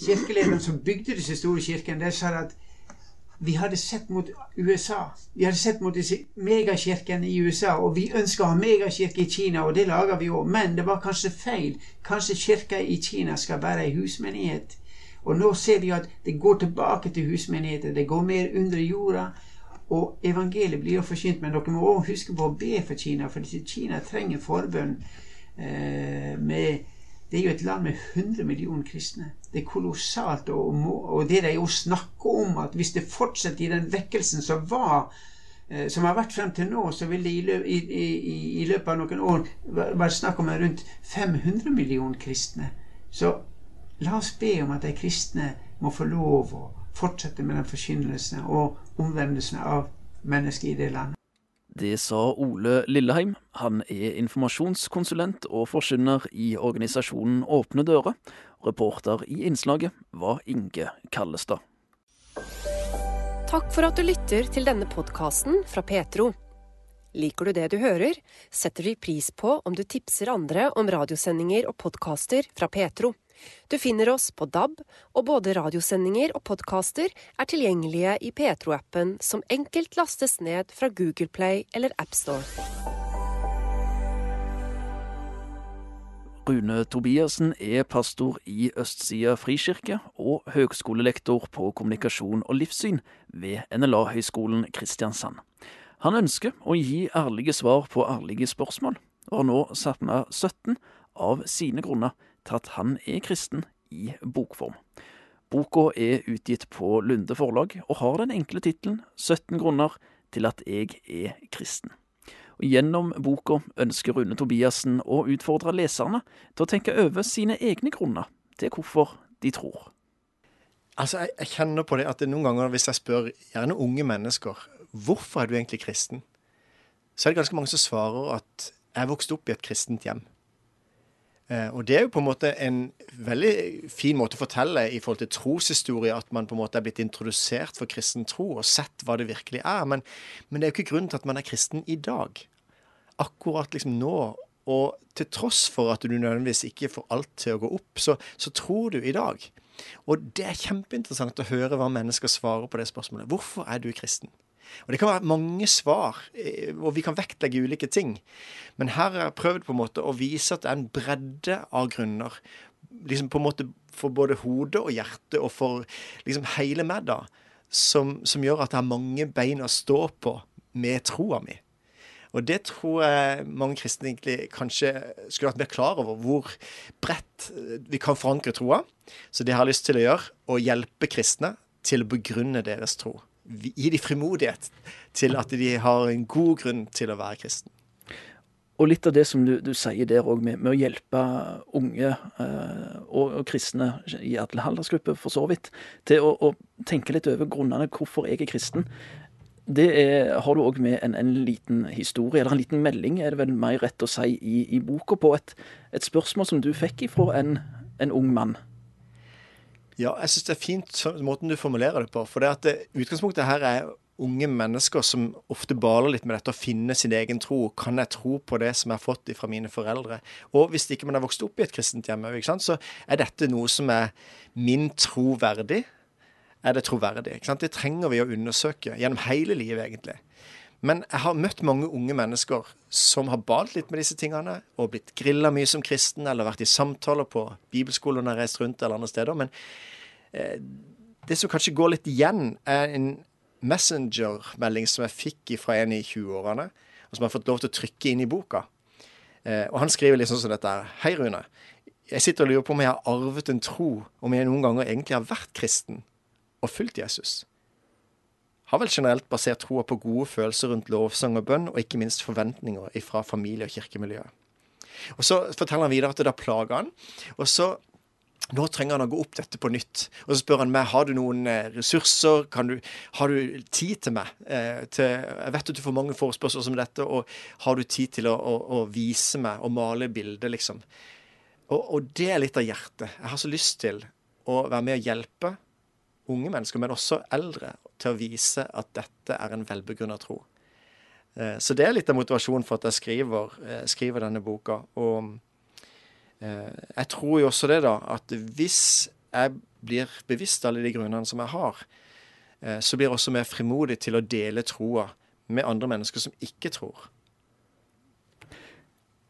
Speaker 4: kirkelederne som bygde disse store kirkene, de sa at vi hadde sett mot USA. Vi hadde sett mot disse megakirkene i USA, og vi ønsker å ha megakirke i Kina, og det lager vi òg. Men det var kanskje feil. Kanskje kirka i Kina skal være ei husmenighet. Og nå ser vi at det går tilbake til husmenigheter. Det går mer under jorda. Og evangeliet blir jo forkynt, men dere må også huske på å be for Kina, for Kina trenger forbønn. Eh, med, det er jo et land med 100 millioner kristne. Det er kolossalt. Og, og det de jo snakker om, at hvis det fortsetter i den vekkelsen som var eh, som har vært frem til nå, så vil det i, løpet, i, i, i løpet av noen år være snakk om rundt 500 millioner kristne. Så La oss be om at de kristne må få lov å fortsette med den forkynnelsen og omvendelsen av mennesker i det landet.
Speaker 2: Det sa Ole Lilleheim. Han er informasjonskonsulent og forkynner i organisasjonen Åpne dører. Reporter i innslaget var Inge Kallestad.
Speaker 1: Takk for at du lytter til denne podkasten fra Petro. Liker du det du hører, setter vi pris på om du tipser andre om radiosendinger og podkaster fra Petro. Du finner oss på DAB, og både radiosendinger og podkaster er tilgjengelige i Petro-appen, som enkelt lastes ned fra Google Play eller AppStore.
Speaker 2: Rune Tobiassen er pastor i Østsida frikirke og høgskolelektor på kommunikasjon og livssyn ved NLA-høgskolen Kristiansand. Han ønsker å gi ærlige svar på ærlige spørsmål, og har nå satt med 17 av sine grunner til at han er kristen i bokform. Boka er utgitt på Lunde forlag, og har den enkle tittelen 17 grunner til at jeg er kristen. Og Gjennom boka ønsker Rune Tobiassen å utfordre leserne til å tenke over sine egne grunner til hvorfor de tror.
Speaker 6: Altså, jeg, jeg kjenner på det at det noen ganger hvis jeg spør gjerne unge mennesker hvorfor er du egentlig kristen, så er det ganske mange som svarer at jeg vokste opp i et kristent hjem. Eh, og det er jo på en måte en veldig fin måte å fortelle i forhold til troshistorie, at man på en måte er blitt introdusert for kristen tro og sett hva det virkelig er. Men, men det er jo ikke grunnen til at man er kristen i dag. Akkurat liksom nå. Og til tross for at du nødvendigvis ikke får alt til å gå opp, så, så tror du i dag. Og det er kjempeinteressant å høre hva mennesker svarer på det spørsmålet. Hvorfor er du kristen? Og Det kan være mange svar, eh, og vi kan vektlegge ulike ting. Men her har jeg prøvd på en måte å vise at det er en bredde av grunner. liksom på en måte For både hodet og hjertet, og for liksom hele meg, da. Som, som gjør at det er mange bein å stå på med troa mi. Og det tror jeg mange kristne egentlig kanskje skulle vært mer klar over, hvor bredt vi kan forankre troa. Så det har jeg lyst til å gjøre, å hjelpe kristne til å begrunne deres tro gi dem frimodighet til at de har en god grunn til å være kristen.
Speaker 2: Og litt av det som du, du sier der òg, med, med, å hjelpe unge eh, og, og, kristne i alle aldersgrupper, for så vidt, til å, å, tenke litt over grunnene hvorfor jeg er kristen. Det er, har du òg med en, en, liten historie, eller en liten melding, er det vel mer rett å si, i, i boka, på et, et, spørsmål som du fikk ifra en, en ung mann.
Speaker 6: Ja, jeg syns det er fint måten du formulerer det på. For det at det, utgangspunktet her er unge mennesker som ofte baler litt med dette å finne sin egen tro. Kan jeg tro på det som jeg har fått fra mine foreldre? Og hvis ikke man har vokst opp i et kristent hjem, så er dette noe som er min tro verdig. Er det troverdig? Det trenger vi å undersøke gjennom hele livet, egentlig. Men jeg har møtt mange unge mennesker som har balt litt med disse tingene, og blitt grilla mye som kristen, eller vært i samtaler på bibelskoler når jeg har reist rundt eller andre steder. Men eh, det som kanskje går litt igjen, er en Messenger-melding som jeg fikk fra en i 20-årene, og som jeg har fått lov til å trykke inn i boka. Eh, og han skriver litt sånn som dette her. Hei, Rune. Jeg sitter og lurer på om jeg har arvet en tro, om jeg noen ganger egentlig har vært kristen og fulgt Jesus har vel generelt basert troa på gode følelser rundt lovsang og bønn, og ikke minst forventninger fra familie- og kirkemiljøet. Og Så forteller han videre at det da plager han. Og så nå trenger han å gå opp dette på nytt. Og så spør han meg har du noen eh, ressurser, du, har du tid til meg? Eh, til, jeg vet at du får mange forespørsler som dette, og har du tid til å, å, å vise meg og male bilder, liksom? Og, og, det er litt av hjertet. Jeg har så lyst til å være med og hjelpe unge mennesker, men også eldre, til å vise at dette er en velbegrunna tro. Eh, så det er litt av motivasjonen for at jeg skriver, eh, skriver denne boka. Og eh, jeg tror jo også det, da, at hvis jeg blir bevisst alle de grunnene som jeg har, så blir jeg også mer frimodig til å dele troa med andre mennesker som ikke tror.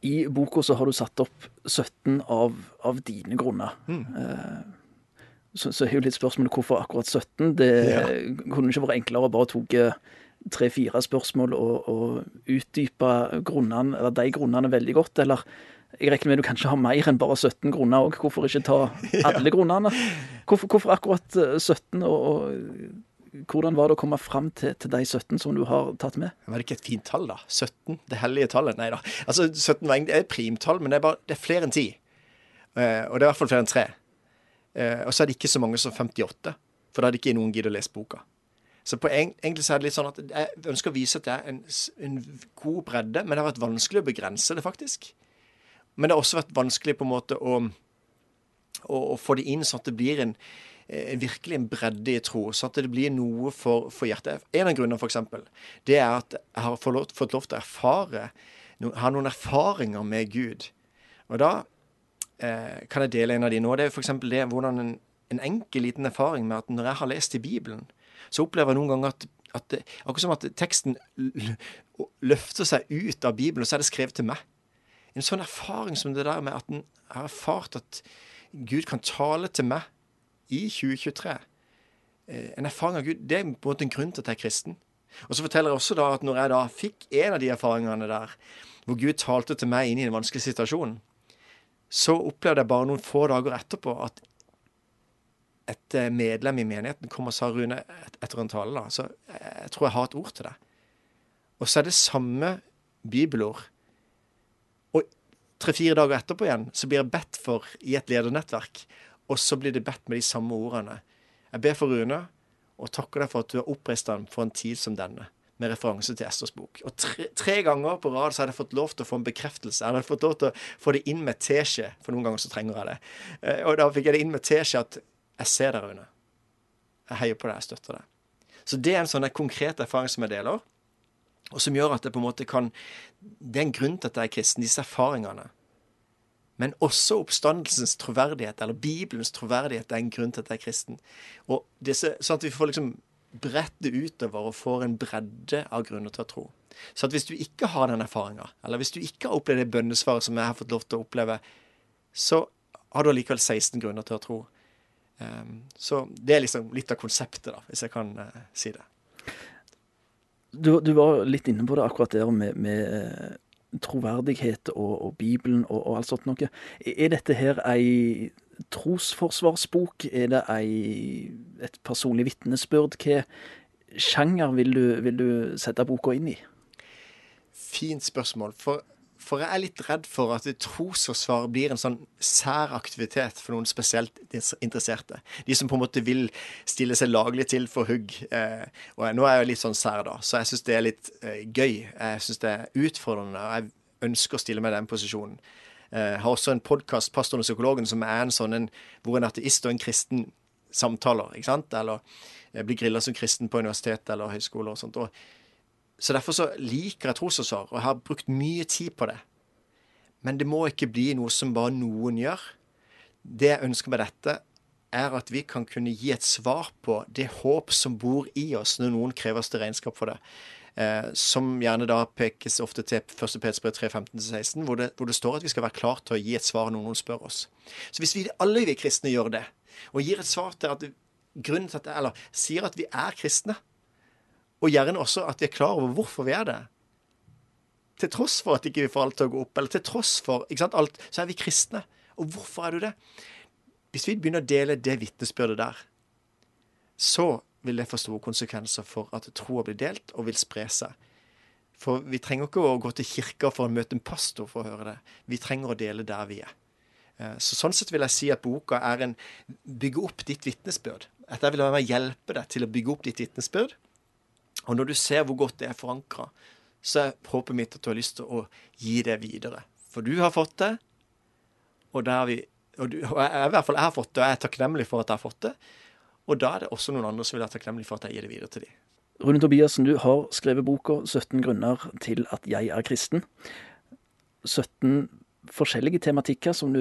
Speaker 2: I boka så har du satt opp 17 av, av dine grunner. Eh, så, så er jo litt spørsmålet hvorfor akkurat 17. Det
Speaker 6: Ja.
Speaker 2: kunne ikke vært enklere å bare tok tre-fire spørsmål og, og utdype grunnene, eller de grunnene veldig godt. Eller jeg regner med du kanskje har mer enn bare 17 grunner òg. Hvorfor ikke ta alle grunnene? Hvorfor, hvorfor akkurat eh, 17, og, og hvordan var det å komme fram til, til de 17 som du har tatt med?
Speaker 6: Var det ikke et fint tall, da? 17? Det hellige tallet? Nei da. Altså, 17 er primtall, men det er, bare, det er flere enn 10. Eh, og det er i hvert fall flere enn 3. Eh, og så er det ikke så mange som 58, for da hadde ikke noen giddet å lese boka. Så på en, egentlig så er det litt sånn at jeg ønsker å vise at det er en, en god bredde, men det har vært vanskelig å begrense det, faktisk. Men det har også vært vanskelig på en måte å, å, å få det inn sånn at det blir en, virkelig en bredde i tro, så at det blir noe for, for hjertet. En av grunnene, eksempel, det er at jeg har fått lov, fått lov til å erfare, ha noen erfaringer med Gud. Og da eh, kan jeg dele en av de nå. Det er eksempel det hvordan en, en enkel liten erfaring med at når jeg har lest i Bibelen, så opplever jeg noen ganger at, at akkurat som at teksten løfter seg ut av Bibelen, og så er det skrevet til meg. En sånn erfaring som det der med at en har erfart at Gud kan tale til meg i 2023. Eh, En erfaring av Gud, det er på en måte en grunn til at jeg er kristen. Og så forteller jeg også da at når jeg da fikk en av de erfaringene der, hvor Gud talte til meg inn i en vanskelig situasjon, så opplevde jeg bare noen få dager etterpå at et eh, medlem i menigheten kom og sa Rune, etter en tale, da, så jeg, jeg tror jeg har et ord til deg. Og så er det samme bibelord. Og tre-fire dager etterpå igjen så blir jeg bedt for i et ledernettverk, og så blir det bedt med de samme ordene. Jeg ber for Rune, og takker deg for at du har oppreist ham for en tid som denne, med referanse til Esters bok. Og tre, tre ganger på rad så hadde jeg fått lov til å få en bekreftelse. Jeg hadde fått lov til å få det inn med teskje, for noen ganger så trenger jeg det. Eh, Og da fikk jeg det inn med teskje at jeg ser deg, Rune. Jeg heier på deg, jeg støtter deg. Så det er en sånn konkret erfaring som jeg deler, og som gjør at det på en måte kan Det er en grunn til at jeg er kristen, disse erfaringene. Men også oppstandelsens troverdighet, eller Bibelens troverdighet, er en grunn til at jeg er kristen. Og disse, sånn at vi får liksom bredt det utover og får en bredde av grunner til å tro. Så at hvis du ikke har den erfaringa, eller hvis du ikke har opplevd det bønnesvaret som jeg har fått lov til å oppleve, så har du allikevel 16 grunner til å tro. Um, så det er liksom litt av konseptet, da, hvis jeg kan eh, si det.
Speaker 2: Du, du var litt inne på det akkurat der med, med eh, troverdighet og, og Bibelen og, og alt sånt noe. Er dette her ei trosforsvarsbok? Er det ei, et personlig vitnesbyrd? Hva sjanger vil du, vil du sette boka inn i?
Speaker 6: Fint spørsmål. For, for jeg er litt redd for at trosforsvar blir en sånn sær aktivitet for noen spesielt interesserte. De som på en måte vil stille seg laglig til for hugg. Eh, og nå er jeg litt sånn sær, da, så jeg syns det er litt eh, gøy. Jeg syns det er utfordrende, og jeg ønsker å stille meg i den posisjonen. Jeg har også en podkast, 'Pastoren og psykologen', som er en sånn en, hvor en ateist og en kristen samtaler. ikke sant? Eller eh, blir grilla som kristen på universitet eller høyskole og sånt. Og så derfor så liker jeg trosforsvar, og jeg har brukt mye tid på det. Men det må ikke bli noe som bare noen gjør. Det jeg ønsker med dette, er at vi kan kunne gi et svar på det håp som bor i oss når noen krever oss til regnskap for det. Eh, som gjerne da pekes ofte til 1. Petsbrev 3.15-16, hvor, det- hvor det står at vi skal være klar til å gi et svar når noen spør oss. Så hvis vi alle vi kristne gjør det, og gir et svar til at grunnen til at, eller sier at vi er kristne, og gjerne også at vi er klar over hvorfor vi er det. Til tross for at ikke vi får alt til å gå opp, eller til tross for ikke sant, alt, så er vi kristne. Og hvorfor er du det? Hvis vi begynner å dele det vitnesbyrdet der, så vil det få store konsekvenser for at troa blir delt og vil spre seg. For vi trenger ikke å gå til kirka for å møte en pastor for å høre det. Vi trenger å dele der vi er. Eh, Så sånn sett vil jeg si at boka er en bygge opp ditt vitnesbyrd. At jeg vil være med å hjelpe deg til å bygge opp ditt vitnesbyrd. Og når du ser hvor godt det er forankra, så er håpet mitt at du har lyst til å gi det videre. For du har fått det, og, der vi, og, du, og jeg, i hvert fall jeg har fått det, og jeg er takknemlig for at jeg har fått det. Og da er det også noen andre som vil være takknemlig for at jeg gir det videre til dem.
Speaker 2: Rune Tobiassen, du har skrevet boka 17 grunner til at jeg er kristen'. 17 forskjellige tematikker som du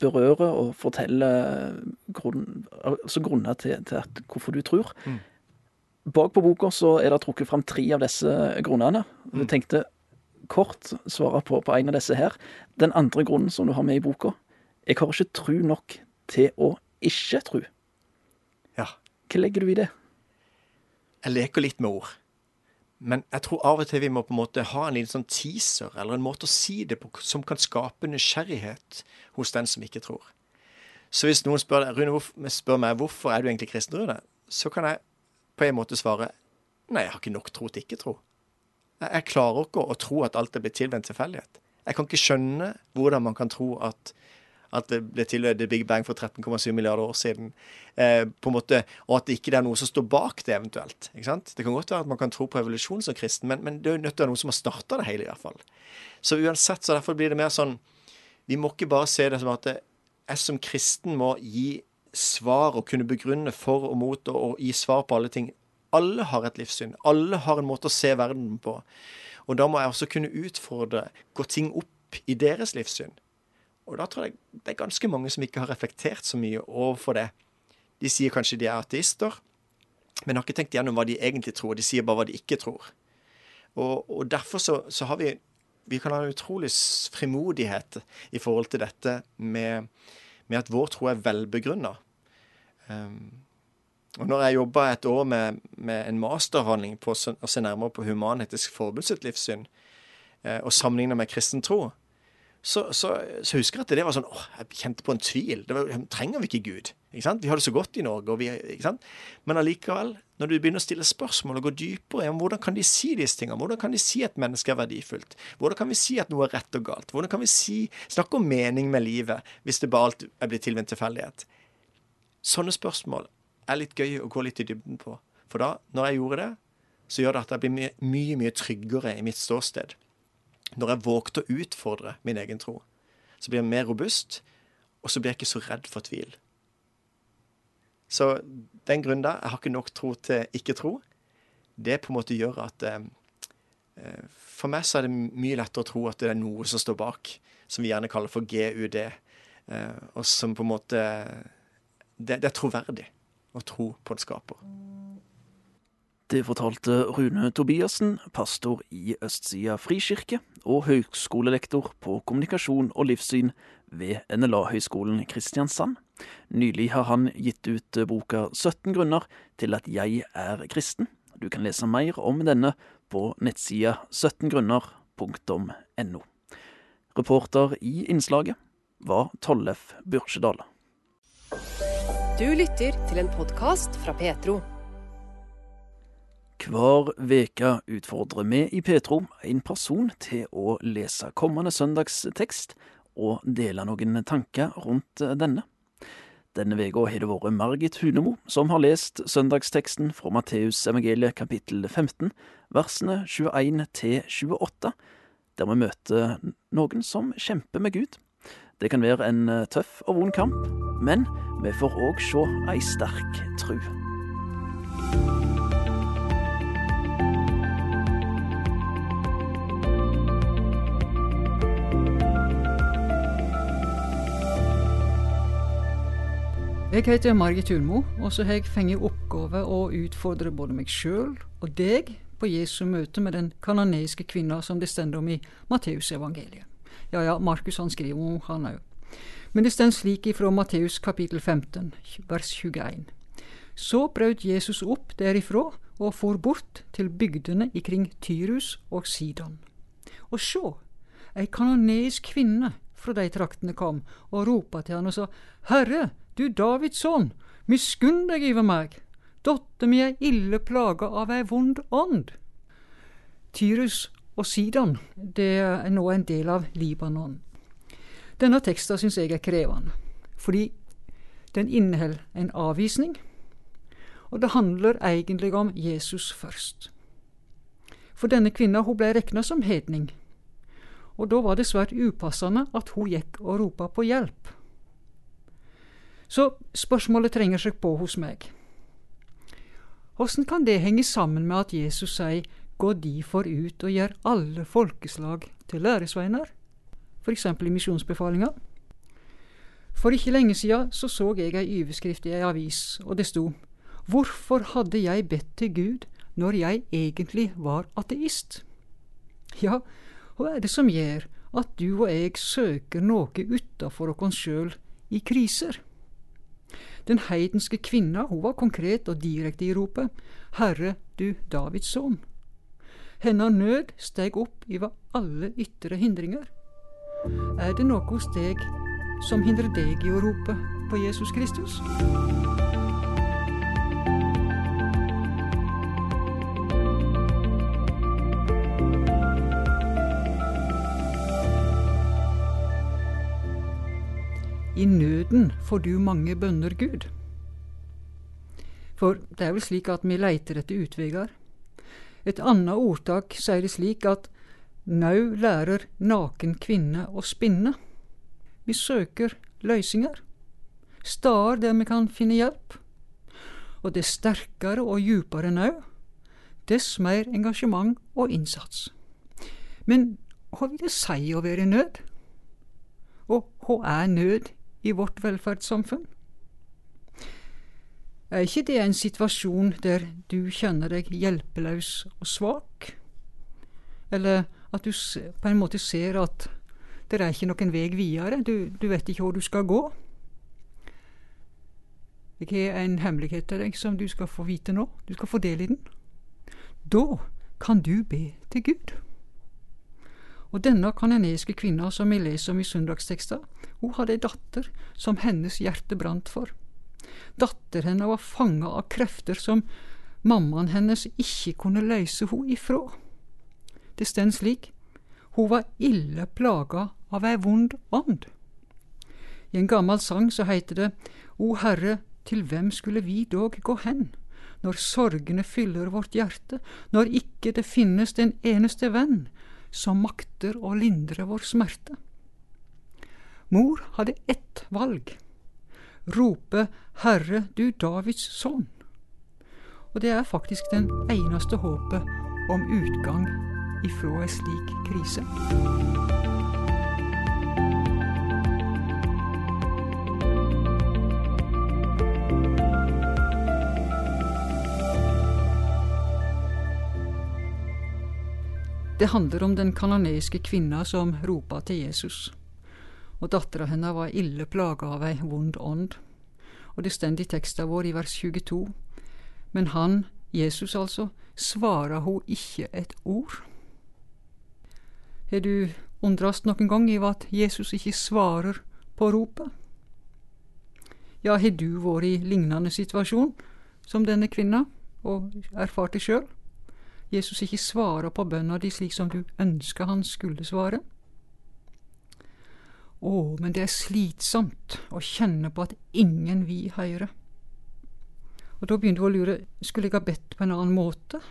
Speaker 2: berører og forteller grunn, altså grunner til, til at, hvorfor du tror.
Speaker 6: Mm.
Speaker 2: Bak på boka så er det trukket fram tre av disse grunnene. Du
Speaker 6: Mm.
Speaker 2: tenkte kort svare på, på en av disse her. Den andre grunnen som du har med i boka, jeg har ikke tru nok til å ikke tru.
Speaker 6: Ja.
Speaker 2: Hva legger du i det?
Speaker 6: Jeg leker litt med ord. Men jeg tror av og til vi må på en måte ha en liten sånn teaser, eller en måte å si det på som kan skape nysgjerrighet hos den som ikke tror. Så hvis noen spør, Rune, spør meg hvorfor er du egentlig kristen, Rune, så kan jeg på en måte svare nei, jeg har ikke nok tro til ikke tro. Jeg, klarer ikke å tro at alt er blitt til ved tilfeldighet. Jeg kan ikke skjønne hvordan man kan tro at at det ble tilhørt Big Bang for 13,7 milliarder år siden. Eh, på en måte, og at det ikke er noe som står bak det, eventuelt. Ikke sant? Det kan godt være at man kan tro på evolusjon som kristen, men, men det er jo nødt til å være noen som har starta det hele, i hvert fall. Så uansett, så derfor blir det mer sånn Vi må ikke bare se det som at jeg som kristen må gi svar og kunne begrunne for og mot og, og gi svar på alle ting. Alle har et livssyn. Alle har en måte å se verden på. Og da må jeg også kunne utfordre, gå ting opp i deres livssyn. Og da tror jeg det er ganske mange som ikke har reflektert så mye overfor det. De sier kanskje de er ateister, men har ikke tenkt gjennom hva de egentlig tror. De sier bare hva de ikke tror. Og, og derfor så, så, har vi vi kan ha en utrolig frimodighet i forhold til dette med, med at vår tro er velbegrunna. Um, og når jeg jobba et år med, med en masteravhandling på å se nærmere på Human-Etisk Forbund sitt livssyn, eh, og sammenligna med kristen tro, så, så, så, husker jeg at det var sånn åh, jeg kjente på en tvil. Det var, trenger vi ikke Gud? Ikke? Vi har det så godt i Norge. Vi? Men allikevel, når du begynner å stille spørsmål og gå dypere om hvordan kan de si disse tingene, hvordan kan de si at mennesket er verdifullt, hvordan kan vi si at noe er rett og galt, hvordan kan vi si, snakke om mening med livet hvis det bare alt er blitt til ved en tilfeldighet? Sånne spørsmål er litt gøy å gå litt i dybden på. For da, når jeg gjorde det, så gjør det at jeg blir mye, mye tryggere i mitt ståsted når jeg vågte å utfordre min egen tro, så blir jeg mer robust, og så blir jeg ikke så redd for tvil. Så den grunnen der, jeg har ikke nok tro til ikke tro, det på en måte gjør at eh, For meg så er det mye lettere å tro at det er noe som står bak, som vi gjerne kaller for GUD, eh, og som på en måte det, det er troverdig å tro på en skaper.
Speaker 2: Det fortalte Rune Tobiassen, pastor i Østsida frikirke og høgskolelektor på kommunikasjon og livssyn ved NLA-høgskolen Kristiansand. Nylig har han gitt ut boka 17 grunner til at jeg er kristen. Du kan lese mer om denne på nettsida 17grunner.no. Reporter i innslaget var Tollef Byrkjedal.
Speaker 1: Du lytter til en podkast fra Petro.
Speaker 2: Hver veke utfordrer vi i Petro en person til å lese kommende søndagstekst og dele noen tanker rundt denne. Denne veka har det vært Margit Hunemo som har lest søndagsteksten fra Matteus evangeliet kapittel 15, versene 21 til 28, der vi møter noen som kjemper med Gud. Det kan være en tøff og vond kamp, men vi får òg se ei sterk tru.
Speaker 7: Jeg heter Margit Ulmo, og så har jeg fengt oppgave å utfordre både meg sjøl og deg på Jesu møte med den kanoneiske kvinna som det stender om i Matteusevangeliet. Ja ja, Markus han skriver om han òg. Men det stender slik ifra Matteus kapittel 15, vers 21. Så brøt Jesus opp derifra og for bort til bygdene ikring Tyrus og Sidon. Og sjå, ei kanoneisk kvinne fra de traktene kom og ropa til han og sa, Herre, du Davids sønn, miskunn deg over meg, dotter mi er ille plaga av ei vond ånd. Tyrus og Sidon, det er nå en del av Libanon. Denne teksten syns jeg er krevende, fordi den inneholder en avvisning, og det handler egentlig om Jesus først. For denne kvinna hun ble regna som hedning, og da var det svært upassende at hun gikk og ropa på hjelp. Så spørsmålet trenger seg på hos meg. Åssen kan det henge sammen med at Jesus sier gå for ut og gjør alle folkeslag til læresveiner, f.eks. i misjonsbefalinga? For ikke lenge siden så, så jeg ei overskrift i ei avis, og det sto Hvorfor hadde jeg bedt til Gud når jeg egentlig var ateist? Ja, hva er det som gjør at du og jeg søker noe utafor oss sjøl i kriser? Den heidenske kvinna hun var konkret og direkte i ropet Herre, du Davids sønn. Hennes nød steg opp over alle ytre hindringer. Er det noe hos deg som hindrer deg i å rope på Jesus Kristus? I nøden får du mange bønner, Gud. For det er vel slik at vi leiter etter utveier. Et annet ordtak sier det slik at nau lærer naken kvinne å spinne. Vi søker løsninger, stader der vi kan finne hjelp. Og dess sterkere og djupere nau, dess mer engasjement og innsats. Men hva vil det si å være i nød? Og hva er nød i vårt velferdssamfunn? Er ikke det en situasjon der du kjenner deg hjelpeløs og svak? Eller at du på en måte ser at det er ikke noen vei videre, du, du vet ikke hvor du skal gå? Jeg har en hemmelighet til deg som du skal få vite nå. Du skal få del i den. Da kan du be til Gud. Og denne kanoniske kvinna som vi leser om i søndagstekster, hun hadde ei datter som hennes hjerte brant for. Datter henne var fanga av krefter som mammaen hennes ikke kunne løse henne ifra. Det står slik, hun var ille plaga av ei vond ånd. I en gammel sang så heiter det O Herre, til hvem skulle vi dog gå hen? Når sorgene fyller vårt hjerte, når ikke det finnes den eneste venn, som makter å lindre vår smerte. Mor hadde ett valg rope Herre, du Davids sønn. Og det er faktisk den eneste håpet om utgang ifra ei slik krise. Det handler om den kanoneiske kvinna som ropa til Jesus. Og dattera hennes var ille plaga av ei vond ånd. Og det stend i teksta vår i vers 22. Men han, Jesus altså, svara ho ikke et ord. Har du undrast noen gang over at Jesus ikke svarer på ropet? Ja, har du vært i lignende situasjon som denne kvinna, og erfart det sjøl? Jesus ikke svarer på bønna di slik som du ønsker han skulle svare? Å, men det er slitsomt å kjenne på at ingen vil Høyre. Og da begynner du å lure, skulle jeg ha bedt på en annen måte?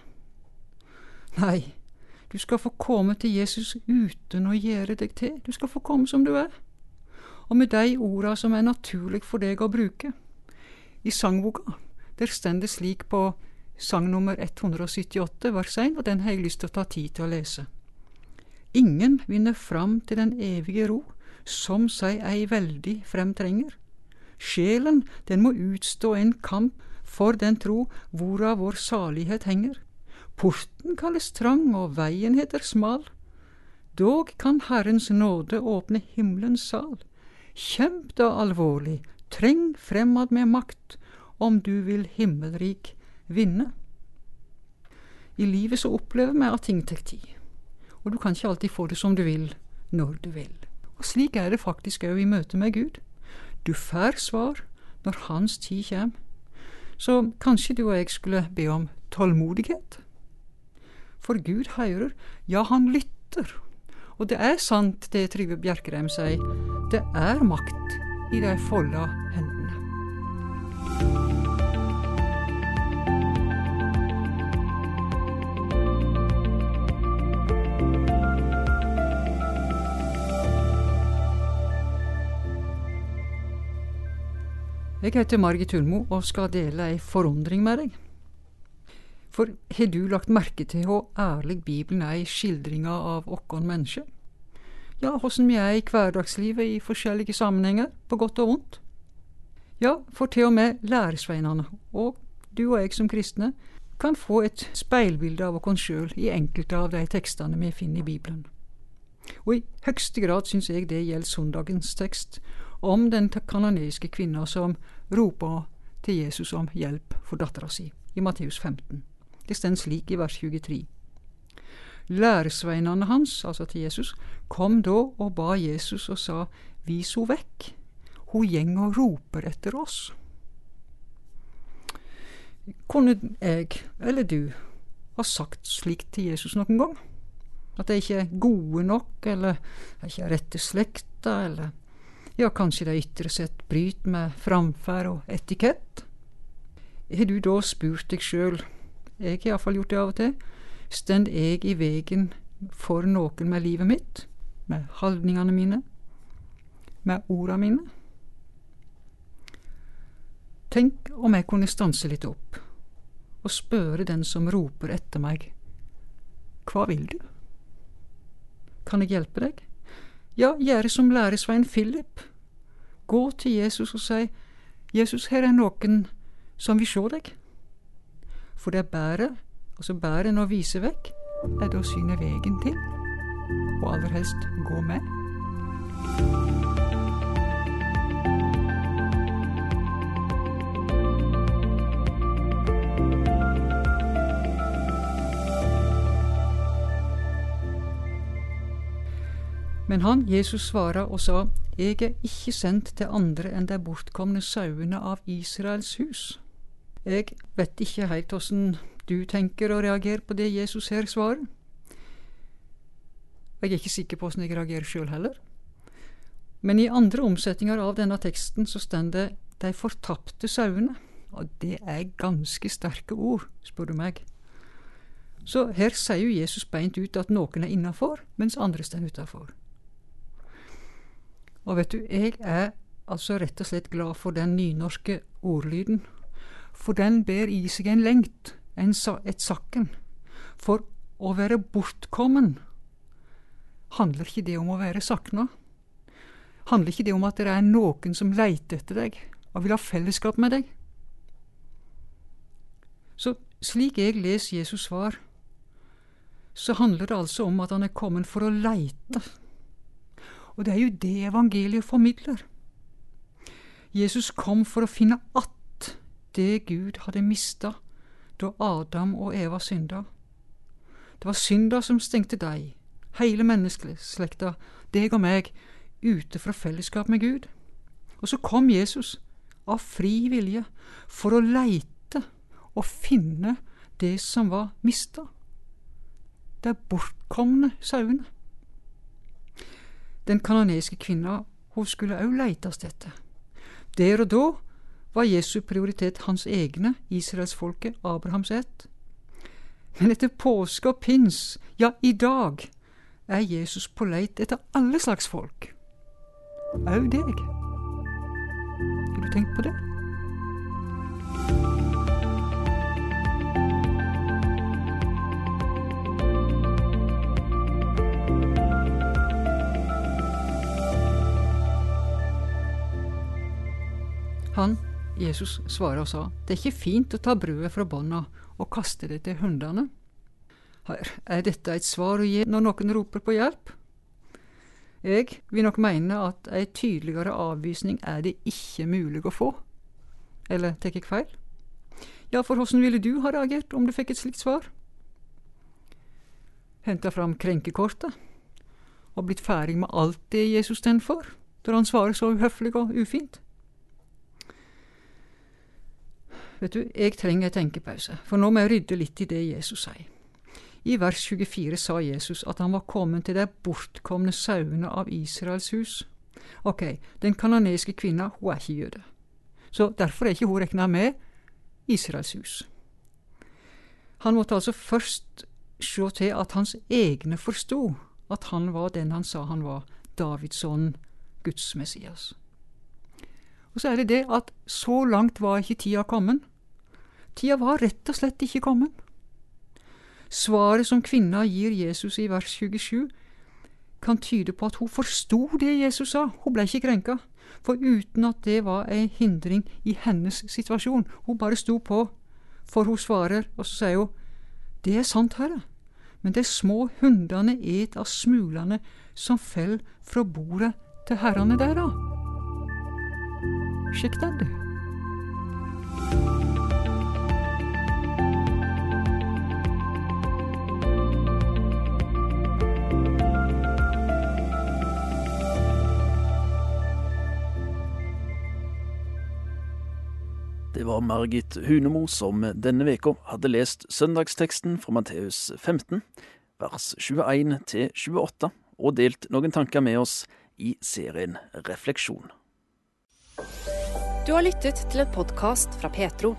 Speaker 7: Nei, du skal få komme til Jesus uten å gjøre deg til, du skal få komme som du er, og med de orda som er naturlig for deg å bruke. I sangboka, der stender det slik på sang nummer 178, vers 1, og den har jeg lyst til å ta tid til å lese. Ingen vinner fram til den evige ro, som seg ei veldig fremtrenger. Sjelen, den må utstå en kamp for den tro hvorav vår salighet henger. Porten kalles trang, og veien heter smal. Dog kan Herrens nåde åpne himmelens sal. Kjemp da alvorlig, treng fremad med makt, om du vil himmelrik vinne. I livet så opplever vi at ting tar tid, og du kan ikke alltid få det som du vil, når du vil. Og slik er det faktisk òg i møte med Gud. Du får svar når Hans tid kommer. Så kanskje du og jeg skulle be om tålmodighet? For Gud hører, ja, han lytter. Og det er sant det Trygve Bjerkreim sier, det er makt i de folda hendene. Jeg heter Margit Ulmo og skal dele ei forundring med deg. For har du lagt merke til hvor ærlig Bibelen er i skildringa av oss mennesker? Ja, åssen vi er i hverdagslivet i forskjellige sammenhenger, på godt og vondt? Ja, for til og med læresveinene, og du og jeg som kristne, kan få et speilbilde av oss sjøl i enkelte av de tekstene vi finner i Bibelen. Og i høyeste grad syns jeg det gjelder søndagens tekst om den kanoniske kvinna som roper til Jesus om hjelp for dattera si, i Matteus 15. Det står slik i vers 23. Læresveinene hans, altså til Jesus, kom da og ba Jesus og sa, vis ho vekk, hun gjeng og roper etter oss. Kunne jeg, eller du, ha sagt slikt til Jesus noen gang? At de ikke er gode nok, eller de ikke er rette slekta, eller ja, kanskje de ytre sett bryter med framferd og etikett? Har du da spurt deg sjøl, jeg har iallfall gjort det av og til, stend jeg i vegen for noen med livet mitt, med holdningene mine, med orda mine? Tenk om jeg kunne stanse litt opp og spørre den som roper etter meg, hva vil du? Kan jeg hjelpe deg? Ja, gjøre som læresvein Philip. Gå til Jesus og si, Jesus, her er noen som vil se deg. For det er bedre, altså bedre enn å vise vekk, er det å syne vegen til, og aller helst gå med. Men han, Jesus, svara og sa, Eg er ikke sendt til andre enn de bortkomne sauene av Israels hus. Jeg vet ikke helt åssen du tenker og reagerer på det Jesus her svarer. Jeg er ikke sikker på åssen jeg reagerer sjøl heller. Men i andre omsetninger av denne teksten så står det de fortapte sauene, og det er ganske sterke ord, spør du meg. Så her sier Jesus beint ut at noen er innafor, mens andre står utafor. Og vet du, jeg er altså rett og slett glad for den nynorske ordlyden. For den ber i seg en lengt, en, et sakken. For å være bortkommen handler ikke det om å være sakna. Handler ikke det om at det er noen som leiter etter deg og vil ha fellesskap med deg? Så slik jeg leser Jesus svar, så handler det altså om at han er kommet for å leite og det er jo det evangeliet formidler. Jesus kom for å finne att det Gud hadde mista da Adam og Eva synda. Det var synda som stengte deg, hele menneskeslekta, deg og meg, ute fra fellesskap med Gud. Og så kom Jesus, av fri vilje, for å leite og finne det som var mista. er bortkomne sauene. Den kanoniske kvinna hun skulle òg leites etter. Der og da var Jesu prioritet hans egne, israelsfolket, Abrahams ett. Men etter påske og pins, ja, i dag, er Jesus på leit etter alle slags folk. Au deg. Har du tenkt på det? Han, Jesus, svarer og sa, det er ikke fint å ta brødet fra bånda og kaste det til hundene. Her, er dette et svar å gi når noen roper på hjelp? Jeg vil nok mene at ei tydeligere avvisning er det ikke mulig å få. Eller tar jeg feil? Ja, for hvordan ville du ha reagert om du fikk et slikt svar? Henta fram krenkekortet og blitt ferdig med alt det Jesus står for, når han svarer så uhøflig og ufint? Vet du, jeg trenger en tenkepause, for nå må jeg rydde litt i det Jesus sier. I vers 24 sa Jesus at han var kommet til de bortkomne sauene av Israels hus. Ok, den kanoneske kvinna, hun er ikke jøde. Så derfor er ikke hun regna med Israels hus. Han måtte altså først se til at hans egne forsto at han var den han sa han var, Davids sønn, Guds Messias. Og så er det det at så langt var ikke tida kommet. Tida var rett og slett ikke kommet. svaret som kvinna gir Jesus i vers 27, kan tyde på at hun forsto det Jesus sa. Hun ble ikke krenka. For uten at det var ei hindring i hennes situasjon. Hun bare sto på, for hun svarer, og så sier hun, Det er sant, Herre, men de små hundene et av smulene som fell fra bordet til herrene der, da. Du.
Speaker 2: Det var Margit Hunemo som denne veka hadde lest søndagsteksten fra Matteus 15, vers 21 til 28, og delt noen tanker med oss i serien Refleksjon.
Speaker 1: Du har lyttet til en podkast fra Petro.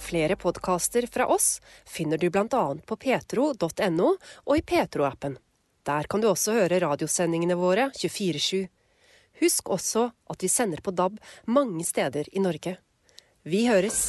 Speaker 1: Flere podkaster fra oss finner du bl.a. på petro.no og i Petro-appen. Der kan du også høre radiosendingene våre 24-7. Husk også at vi sender på DAB mange steder i Norge. Vi høres!